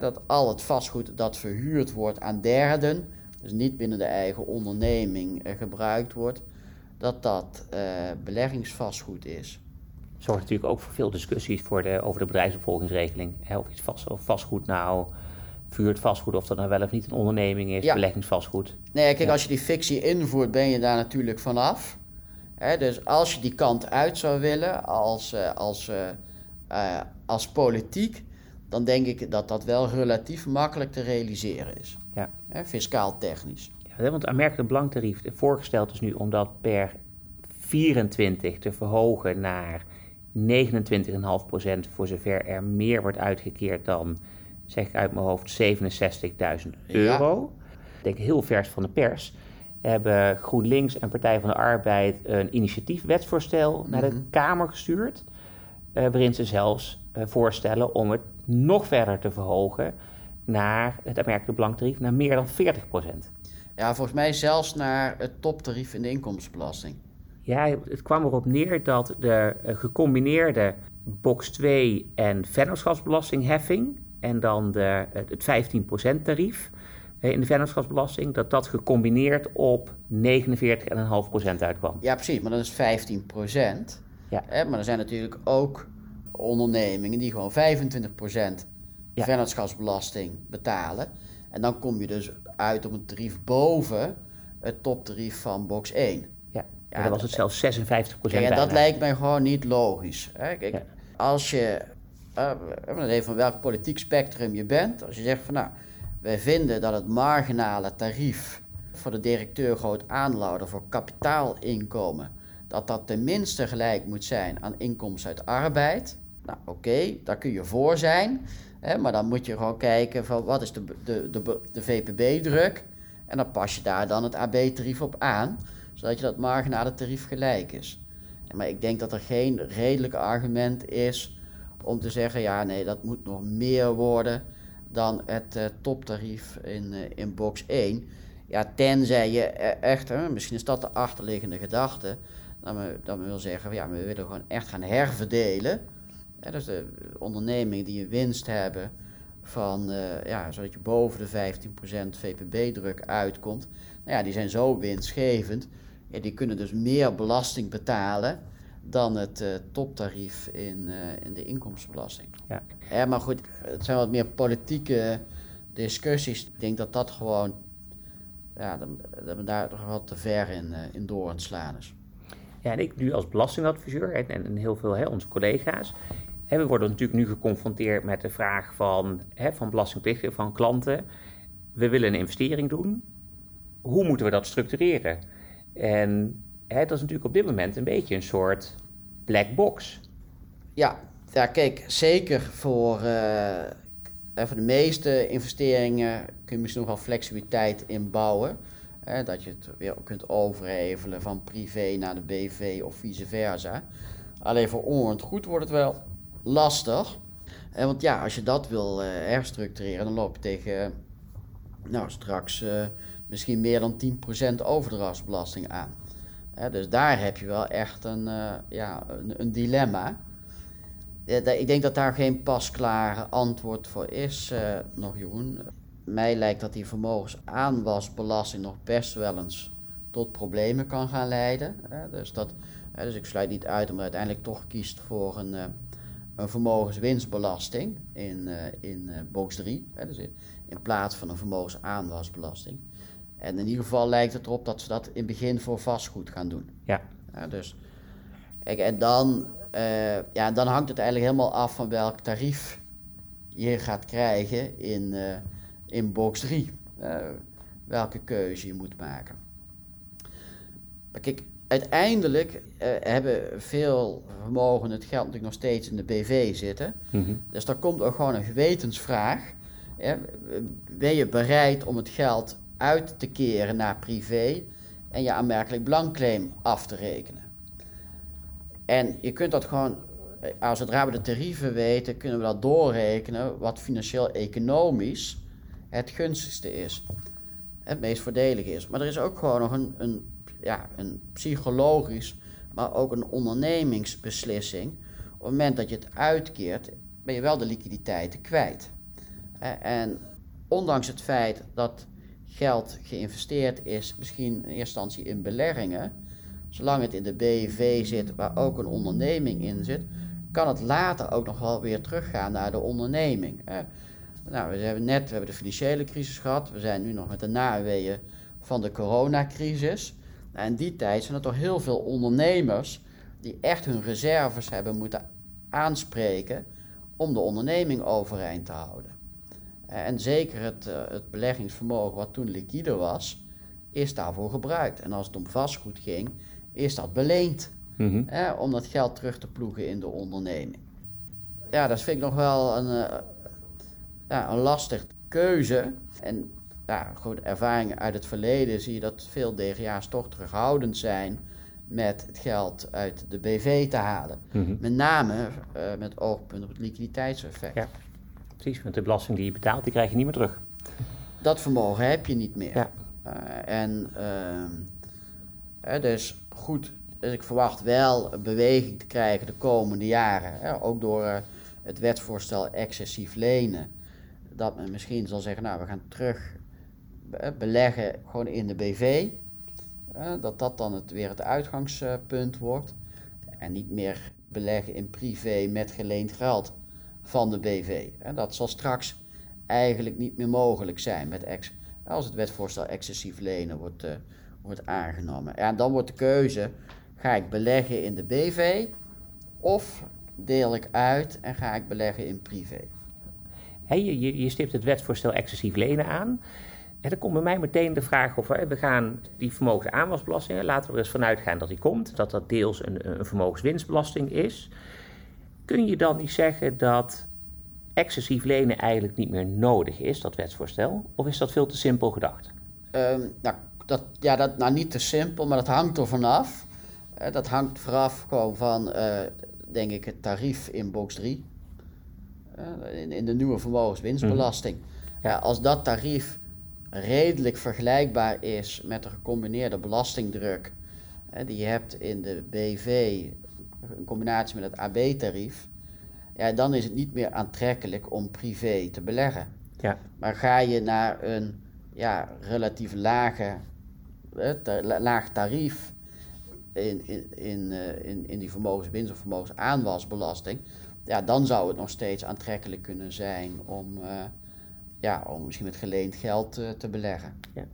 dat al het vastgoed dat verhuurd wordt aan derden, dus niet binnen de eigen onderneming eh, gebruikt wordt, dat dat uh, beleggingsvastgoed is. Zorgt natuurlijk ook voor veel discussies voor de, over de bedrijfsopvolgingsregeling. Hè, of iets vast, of vastgoed nou vuurt vastgoed, of dat nou wel of niet een onderneming is, beleggingsvastgoed. Nee, kijk, als je die fictie invoert, ben je daar natuurlijk vanaf dus als je die kant uit zou willen als, uh, als, uh, uh, als politiek, dan denk ik dat dat wel relatief makkelijk te realiseren is. Ja. fiscaal technisch. Ja, want aanmerkelijk belangtarief voorgesteld is nu om dat per 24 te verhogen naar 29,5% voor zover er meer wordt uitgekeerd dan, zeg ik uit mijn hoofd, 67.000 euro. Ja. Ik denk heel vers van de pers hebben GroenLinks en Partij van de Arbeid een initiatiefwetsvoorstel naar de mhm. Kamer gestuurd. Uh, waarin ze zelfs uh, voorstellen om het nog verder te verhogen naar het aanmerkelijk belangtarief naar meer dan 40%. Ja, volgens mij zelfs naar het toptarief in de inkomstenbelasting. Ja, het kwam erop neer dat de uh, gecombineerde box 2 en vennootschapsbelastingheffing en dan de, het 15% tarief in de vennootschapsbelasting, dat dat gecombineerd op 49,5% uitkwam. Ja, precies, maar dat is 15%. Ja. Hè, maar er zijn natuurlijk ook ondernemingen die gewoon 25% ja. vennootschapsbelasting betalen. En dan kom je dus uit op een tarief boven het toptarief van box 1. Ja, ja dan was het zelfs 56% kijk, En dat lijkt mij gewoon niet logisch. Hè? Kijk, Als je, uh, van welk politiek spectrum je bent, als je zegt van nou wij vinden dat het marginale tarief voor de directeur groot aanlouder voor kapitaalinkomen, dat dat tenminste gelijk moet zijn aan inkomsten uit arbeid. Nou oké, daar kun je voor zijn, hè, maar dan moet je gewoon kijken van wat is de, de, de, de VPB-druk en dan pas je daar dan het AB-tarief op aan, zodat je dat marginale tarief gelijk is. Maar ik denk dat er geen redelijk argument is om te zeggen, ja nee, dat moet nog meer worden dan het uh, toptarief in, uh, in box 1. Ja, tenzij je e-, echt, misschien is dat de achterliggende gedachte, dan, we, dan wil zeggen, ja, we willen gewoon echt gaan herverdelen. Hè, dus de ondernemingen die een winst hebben van, uh, ja, zodat je boven de 15% VPB-druk uitkomt, nou ja, die zijn zo winstgevend, ja, die kunnen dus meer belasting betalen dan het uh, toptarief in, uh, in de inkomstenbelasting. Ja. ja, maar goed, het zijn wat meer politieke discussies. Ik denk dat dat gewoon, ja, dat, we daar toch wat te ver in, uh, in door aan slaan is. Ja, en ik nu als belastingadviseur en, en heel veel hè, onze collega's, hè, we worden natuurlijk nu geconfronteerd met de vraag van, hè, van belastingplichtigen, van klanten. We willen een investering doen. Hoe moeten we dat structureren? En dat is natuurlijk op dit moment een beetje een soort black box. Ja, kijk, zeker voor, uh, voor de meeste investeringen kun je misschien nog wel flexibiliteit inbouwen. Hè, dat je het weer kunt overhevelen van privé naar de BV of vice versa. Alleen voor onroerend goed wordt het wel lastig. Want ja, als je dat wil uh, herstructureren, dan loop je tegen nou, straks uh, misschien meer dan 10% overdrachtsbelasting aan. Dus daar heb je wel echt een, eh, ja, een, een dilemma. ik denk dat daar geen pasklare antwoord voor is, uh, nog Jeroen. Mij lijkt dat die vermogensaanwasbelasting nog best wel eens tot problemen kan gaan leiden. Dus, dat, dus ik sluit niet uit om uiteindelijk toch kiest voor een, uh, een vermogenswinstbelasting in, in box 3. Dus in plaats van een vermogensaanwasbelasting. En in ieder geval lijkt het erop dat ze dat in het begin voor vastgoed gaan doen. Ja. ja dus, kijk, en dan, uh, ja, dan hangt het eigenlijk helemaal af van welk tarief je gaat krijgen in, uh, in box 3. Uh, eh, welke keuze je moet maken. Maar kijk, uiteindelijk hebben veel vermogen het geld natuurlijk nog steeds in de BV zitten. Mm -hmm. Dus daar komt ook gewoon een gewetensvraag. ben je bereid om het geld uit te keren naar privé en je aanmerkelijk blankclaim af te rekenen. En je kunt dat gewoon, als zodra we de tarieven weten, kunnen we dat doorrekenen wat financieel-economisch het gunstigste is. Het meest voordelige is. Maar er is ook gewoon nog een, een, ja, een psychologisch, maar ook een ondernemingsbeslissing. Op het moment dat je het uitkeert, ben je wel de liquiditeiten kwijt. En ondanks het feit dat geld geïnvesteerd is, misschien in eerste instantie in beleggingen, zolang het in de BV zit, waar ook een onderneming in zit, kan het later ook nog wel weer teruggaan naar de onderneming. nou, we hebben net hebben de financiële crisis gehad, we zijn nu nog met de naweeën van de coronacrisis. En in die tijd zijn er toch heel veel ondernemers die echt hun reserves hebben moeten aanspreken om de onderneming overeind te houden. En zeker het, uh, het beleggingsvermogen wat toen liquide was, is daarvoor gebruikt. En als het om vastgoed ging, is dat beleend. Mm om dat geld terug te ploegen in de onderneming. Ja, dat vind ik nog wel een, uh, ja, een lastig keuze. En ja, goed, ervaringen uit het verleden zie je dat veel DGA's toch terughoudend zijn met het geld uit de BV te halen. Mhm. Met name uh, met oogpunt op het liquiditeitseffect. Ja. Precies, want de belasting die je betaalt, die krijg je niet meer terug. Dat vermogen heb je niet meer. Ja. Uh, en uh, dus goed, dus ik verwacht wel een beweging te krijgen de komende jaren. Hè, ook door uh, het wetsvoorstel excessief lenen. Dat men misschien zal zeggen, nou we gaan terug beleggen gewoon in de BV. dat dat dan het, weer het uitgangspunt wordt. En niet meer beleggen in privé met geleend geld van de BV. Dat zal straks eigenlijk niet meer mogelijk zijn met ex, als het wetvoorstel excessief lenen wordt, uh, wordt aangenomen. En dan wordt de keuze, ga ik beleggen in de BV of deel ik uit en ga ik beleggen in privé. Je, je stipt het wetsvoorstel excessief lenen aan. En dan komt bij mij meteen de vraag of we gaan die vermogensaanwasbelasting, laten we er eens vanuit gaan dat die komt, dat dat deels een, een vermogenswinstbelasting is kun je dan niet zeggen dat excessief lenen eigenlijk niet meer nodig is, dat wetsvoorstel? Of is dat veel te simpel gedacht? Um, nou, dat, ja, dat, nou, niet te simpel, maar dat hangt er vanaf. Uh, dat hangt vooraf gewoon van, uh, denk ik, het tarief in box 3. Uh, eh, in, in, de nieuwe vermogenswinstbelasting. Mm. Ja, als dat tarief redelijk vergelijkbaar is met de gecombineerde belastingdruk die je hebt in de BV in combinatie met het AB-tarief, ja, dan is het niet meer aantrekkelijk om privé te beleggen. Ja. Maar ga je naar een ja, relatief lage, eh, laag tarief in, in, in, uh, in, in die vermogenswinst of vermogensaanwasbelasting, ja, dan zou het nog steeds aantrekkelijk kunnen zijn om, uh, ja, om misschien met geleend geld uh, te beleggen. Ja.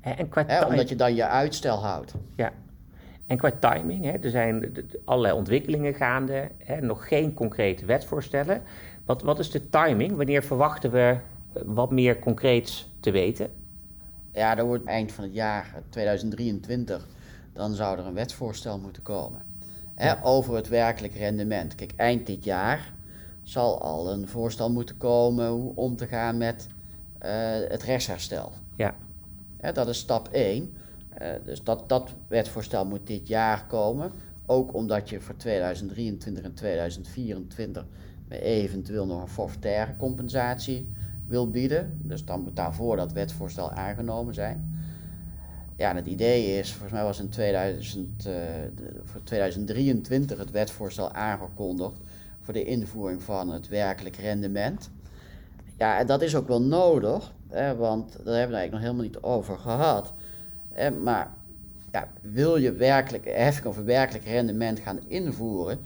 En qua omdat je dan je uitstel houdt. Ja, en qua timing, hè, er zijn allerlei ontwikkelingen gaande, hè, nog geen concrete wetsvoorstellen. Wat, wat is de timing? Wanneer verwachten we eh, wat meer concreets te weten? Ja, er wordt eind van het jaar 2023, dan zou er een wetsvoorstel moeten komen. Hè, Over het werkelijk rendement. Kijk, eind dit jaar zal al een voorstel moeten komen hoe om te gaan met uh, het rechtsherstel. Ja. Hè, dat is stap 1. Uh, dus dat, dat wetsvoorstel moet dit jaar komen. Ook omdat je voor 2023 en 2024 eventueel nog een forfaitaire compensatie wil bieden. Dus dan moet daarvoor dat wetsvoorstel aangenomen zijn. Ja, en het idee is, volgens mij was in 2000, uh, voor 2023 het wetsvoorstel aangekondigd voor de invoering van het werkelijk rendement. Ja, en dat is ook wel nodig, hè, want daar hebben we eigenlijk nog helemaal niet over gehad. Maar wil je werkelijk heffing of werkelijk rendement gaan invoeren,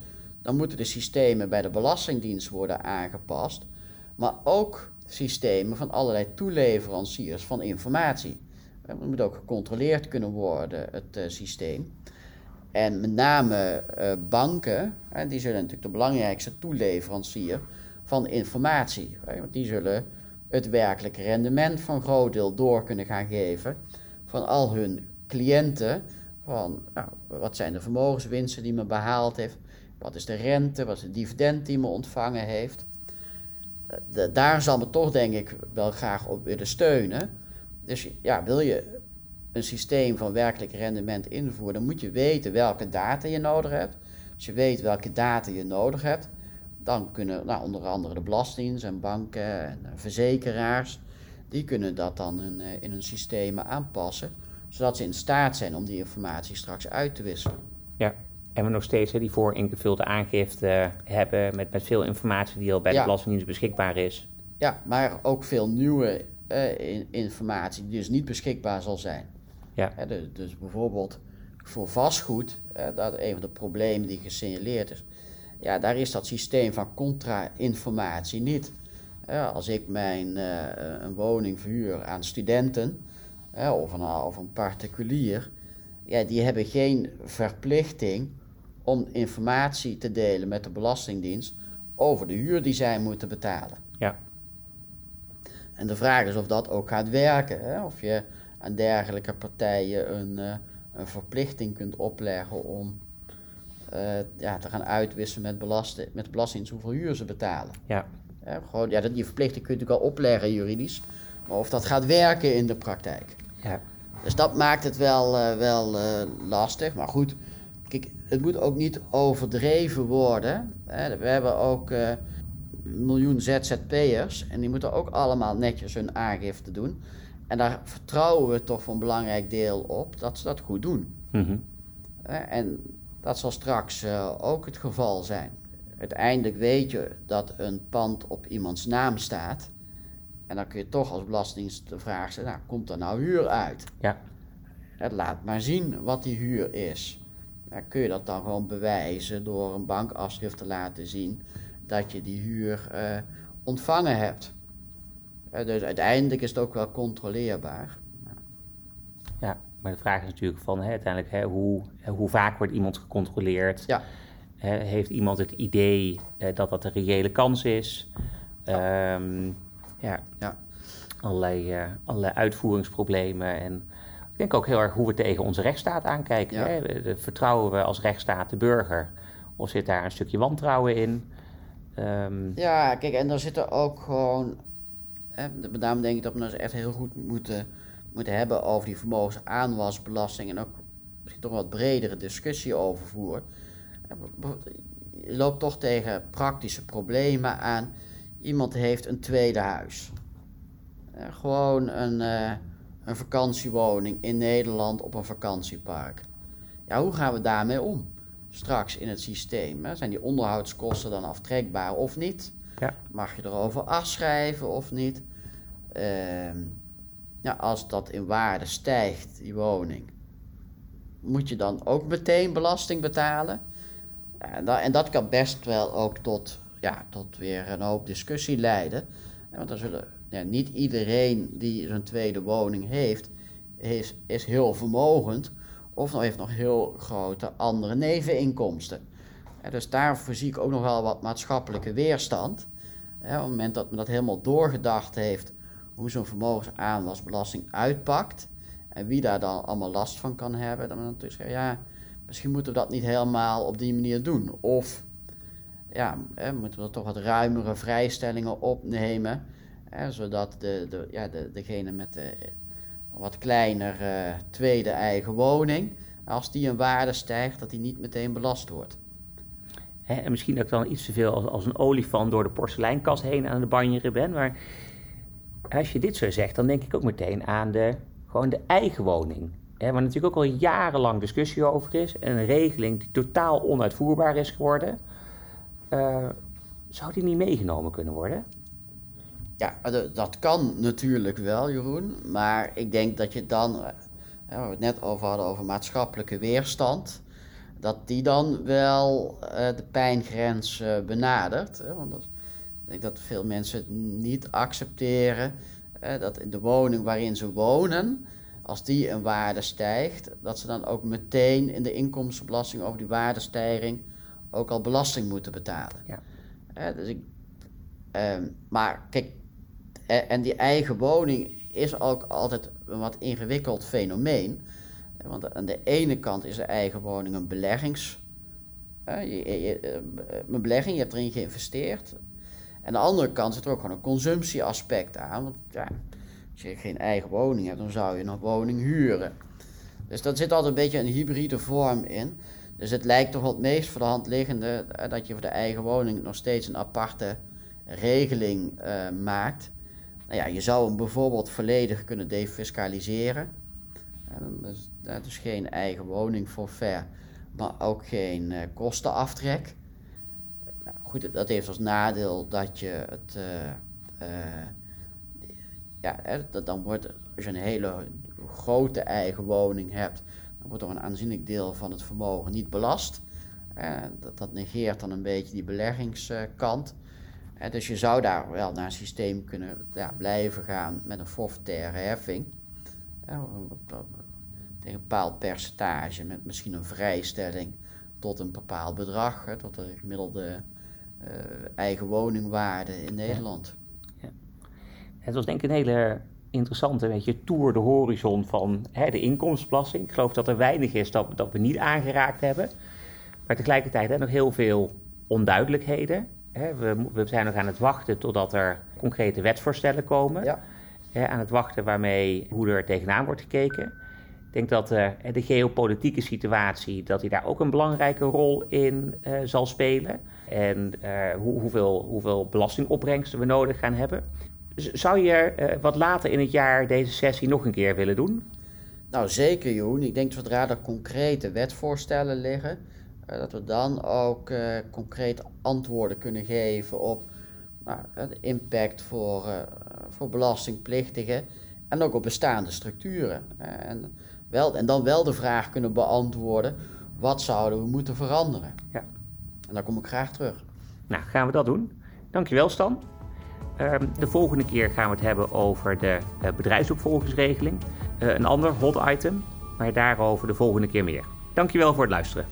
dan moeten de systemen bij de Belastingdienst worden aangepast, maar ook systemen van allerlei toeleveranciers van informatie. Het moet ook gecontroleerd kunnen worden, het uh, systeem. En met name uh, banken, hè, die zullen natuurlijk de belangrijkste toeleverancier van informatie. Hè, want die zullen het werkelijke rendement van groot deel door kunnen gaan geven van al hun cliënten. Van nou, wat zijn de vermogenswinsten die men behaald heeft, wat is de rente, wat is de dividend die men ontvangen heeft. De, daar zal men toch denk ik wel graag op willen steunen. Dus ja, wil je een systeem van werkelijk rendement invoeren, dan moet je weten welke data je nodig hebt. Als je weet welke data je nodig hebt, dan kunnen nou, onder andere de belastingen en banken en verzekeraars, die kunnen dat dan in, eh, in hun systemen aanpassen, zodat ze in staat zijn om die informatie straks uit te wisselen. Ja, en we nog steeds hè, die vooringevulde aangifte hebben met, met veel informatie die al bij de Belastingdienst beschikbaar is. Ja, maar ook veel nieuwe uh, informatie die dus niet beschikbaar zal zijn. Ja. dus, dus, bijvoorbeeld voor vastgoed, dat is een van de problemen die gesignaleerd is. Ja, daar is dat systeem van contra-informatie niet. Als ik mijn uh, een woning verhuur aan studenten of, een, of een particulier, ja, die hebben geen verplichting om informatie te delen met de Belastingdienst over de huur die zij moeten betalen. Ja. En de vraag is of dat ook gaat werken. Hè? Of je aan dergelijke partijen een, uh, een verplichting kunt opleggen om uh, ja, te gaan uitwisselen met, belasting, met de belasting hoeveel huur ze betalen. Ja. Ja, gewoon, ja, die verplichting kun je natuurlijk wel opleggen juridisch, maar of dat gaat werken in de praktijk. Ja. Dus dat maakt het wel, uh, wel lastig. Maar goed, kijk, het moet ook niet overdreven worden. Hè. We hebben ook een miljoen ZZP'ers en die moeten ook allemaal netjes hun aangifte doen. En daar vertrouwen we toch voor een belangrijk deel op dat ze dat goed doen. Mhm. En dat zal straks uh, ook het geval zijn. Uiteindelijk weet je dat een pand op iemands naam staat. En dan kun je toch als belastingdienst de vraag stellen, nou, komt er nou huur uit? Ja. laat maar zien wat die huur is. Dan kun je dat dan gewoon bewijzen door een bankafschrift te laten zien dat je die huur uh, ontvangen hebt dus uiteindelijk is het ook wel controleerbaar. Ja, maar de vraag is natuurlijk van hè, uiteindelijk hè, hoe, hoe vaak wordt iemand gecontroleerd? Ja. Heeft iemand het idee eh, dat dat een reële kans is? Ja. Ehm, ja. ja. Allerlei, allerlei uitvoeringsproblemen. En ik denk ook heel erg hoe we tegen onze rechtsstaat aankijken. Ja. Hè? Vertrouwen we als rechtsstaat de burger? Of zit daar een stukje wantrouwen in? Um, ja, kijk, en er zitten ook gewoon met name denk ik dat we nou echt heel goed moeten, moeten hebben over die vermogensaanwasbelasting en ook misschien toch een wat bredere discussie over voeren. Je loopt toch tegen praktische problemen aan. Iemand heeft een tweede huis. Gewoon een, uh, een vakantiewoning in Nederland op een vakantiepark. Ja, hoe gaan we daarmee om? Straks in het systeem. Hè? Zijn die onderhoudskosten dan aftrekbaar of niet? Ja. Mag je erover afschrijven of niet? Uh, als dat in waarde stijgt, die woning, moet je dan ook meteen belasting betalen? En dat, en dat kan best wel ook tot, ja, tot weer een hoop discussie leiden. Want dan zullen ja, niet iedereen die een tweede woning heeft, is, is heel vermogend of heeft nog heel grote andere neveninkomsten. dus daarvoor zie ik ook nog wel wat maatschappelijke weerstand. op het moment dat men dat helemaal doorgedacht heeft, hoe zo'n vermogensaanwasbelasting uitpakt en wie daar dan allemaal last van kan hebben, dan natuurlijk zeggen, ja, misschien moeten we dat niet helemaal op die manier doen. Of ja, hè, moeten we toch wat ruimere vrijstellingen opnemen, hè, zodat de, de, ja, de, degene met de wat kleinere tweede eigen woning, als die een waarde stijgt, dat die niet meteen belast wordt. en misschien ook dan iets te veel als, als een olifant door de porseleinkast heen aan de banjeren ben, maar als je dit zo zegt, dan denk ik ook meteen aan de, gewoon de eigen woning. Waar natuurlijk ook al jarenlang discussie over is, en een regeling die totaal onuitvoerbaar is geworden, uh, zou die niet meegenomen kunnen worden? Ja, dat kan natuurlijk wel, Jeroen. Maar ik denk dat je dan, waar we het net over hadden, over maatschappelijke weerstand, dat die dan wel de pijngrens benadert. Want dat, ik denk dat veel mensen het niet accepteren dat in de woning waarin ze wonen, als die een waarde stijgt, dat ze dan ook meteen in de inkomstenbelasting over die waardestijging ook al belasting moeten betalen. Ja. dus ik, ehm, maar kijk, en die eigen woning is ook altijd een wat ingewikkeld fenomeen. Want aan de ene kant is de eigen woning een beleggings. je, je, eh, een belegging, je hebt erin geïnvesteerd. En aan de andere kant zit er ook gewoon een consumptieaspect aan. Want ja, als je geen eigen woning hebt, dan zou je een woning huren. Dus dat zit altijd een beetje een hybride vorm in. Dus het lijkt toch wel het meest voor de hand liggende eh, dat je voor de eigen woning nog steeds een aparte regeling uh, maakt. Nou ja, je zou hem bijvoorbeeld volledig kunnen defiscaliseren. dus, dat is geen eigen woning forfait, maar ook geen uh, kostenaftrek. Nou, goed, dat heeft als nadeel dat je het. Ja, dan wordt, als je een hele grote eigen woning hebt, dan wordt er een aanzienlijk deel van het vermogen niet belast. dat, dat negeert dan een beetje die beleggingskant. dus je zou daar wel naar een systeem kunnen ja, blijven gaan met een forfaitaire heffing. tegen een bepaald percentage, met misschien een vrijstelling tot een bepaald bedrag, tot de gemiddelde eigen woningwaarde in Nederland. Het was denk ik een hele interessante weet je, tour de horizon van hè, de inkomstenbelasting. Ik geloof dat er weinig is dat, dat we niet aangeraakt hebben. Maar tegelijkertijd hè, nog heel veel onduidelijkheden. Hè. We, we, zijn nog aan het wachten totdat er concrete wetsvoorstellen komen. Ja. Hè, aan het wachten waarmee hoe er tegenaan wordt gekeken. Ik denk dat uh, de geopolitieke situatie, dat die daar ook een belangrijke rol in uh, zal spelen. En uh, hoe, hoeveel, hoeveel belastingopbrengsten we nodig gaan hebben. Zou je uh, wat later in het jaar deze sessie nog een keer willen doen? Nou, zeker, Joen. Ik denk zodra er concrete wetvoorstellen liggen, uh, dat we dan ook uh, concreet antwoorden kunnen geven op nou, de impact voor, voor belastingplichtigen en ook op bestaande structuren. en, wel, en dan wel de vraag kunnen beantwoorden: wat zouden we moeten veranderen? Ja. En daar kom ik graag terug. Nou, gaan we dat doen. Dankjewel, Stan. Ehm, de volgende keer gaan we het hebben over de uh, bedrijfsopvolgingsregeling. Uh, een ander hot item, maar daarover de volgende keer meer. Dankjewel voor het luisteren.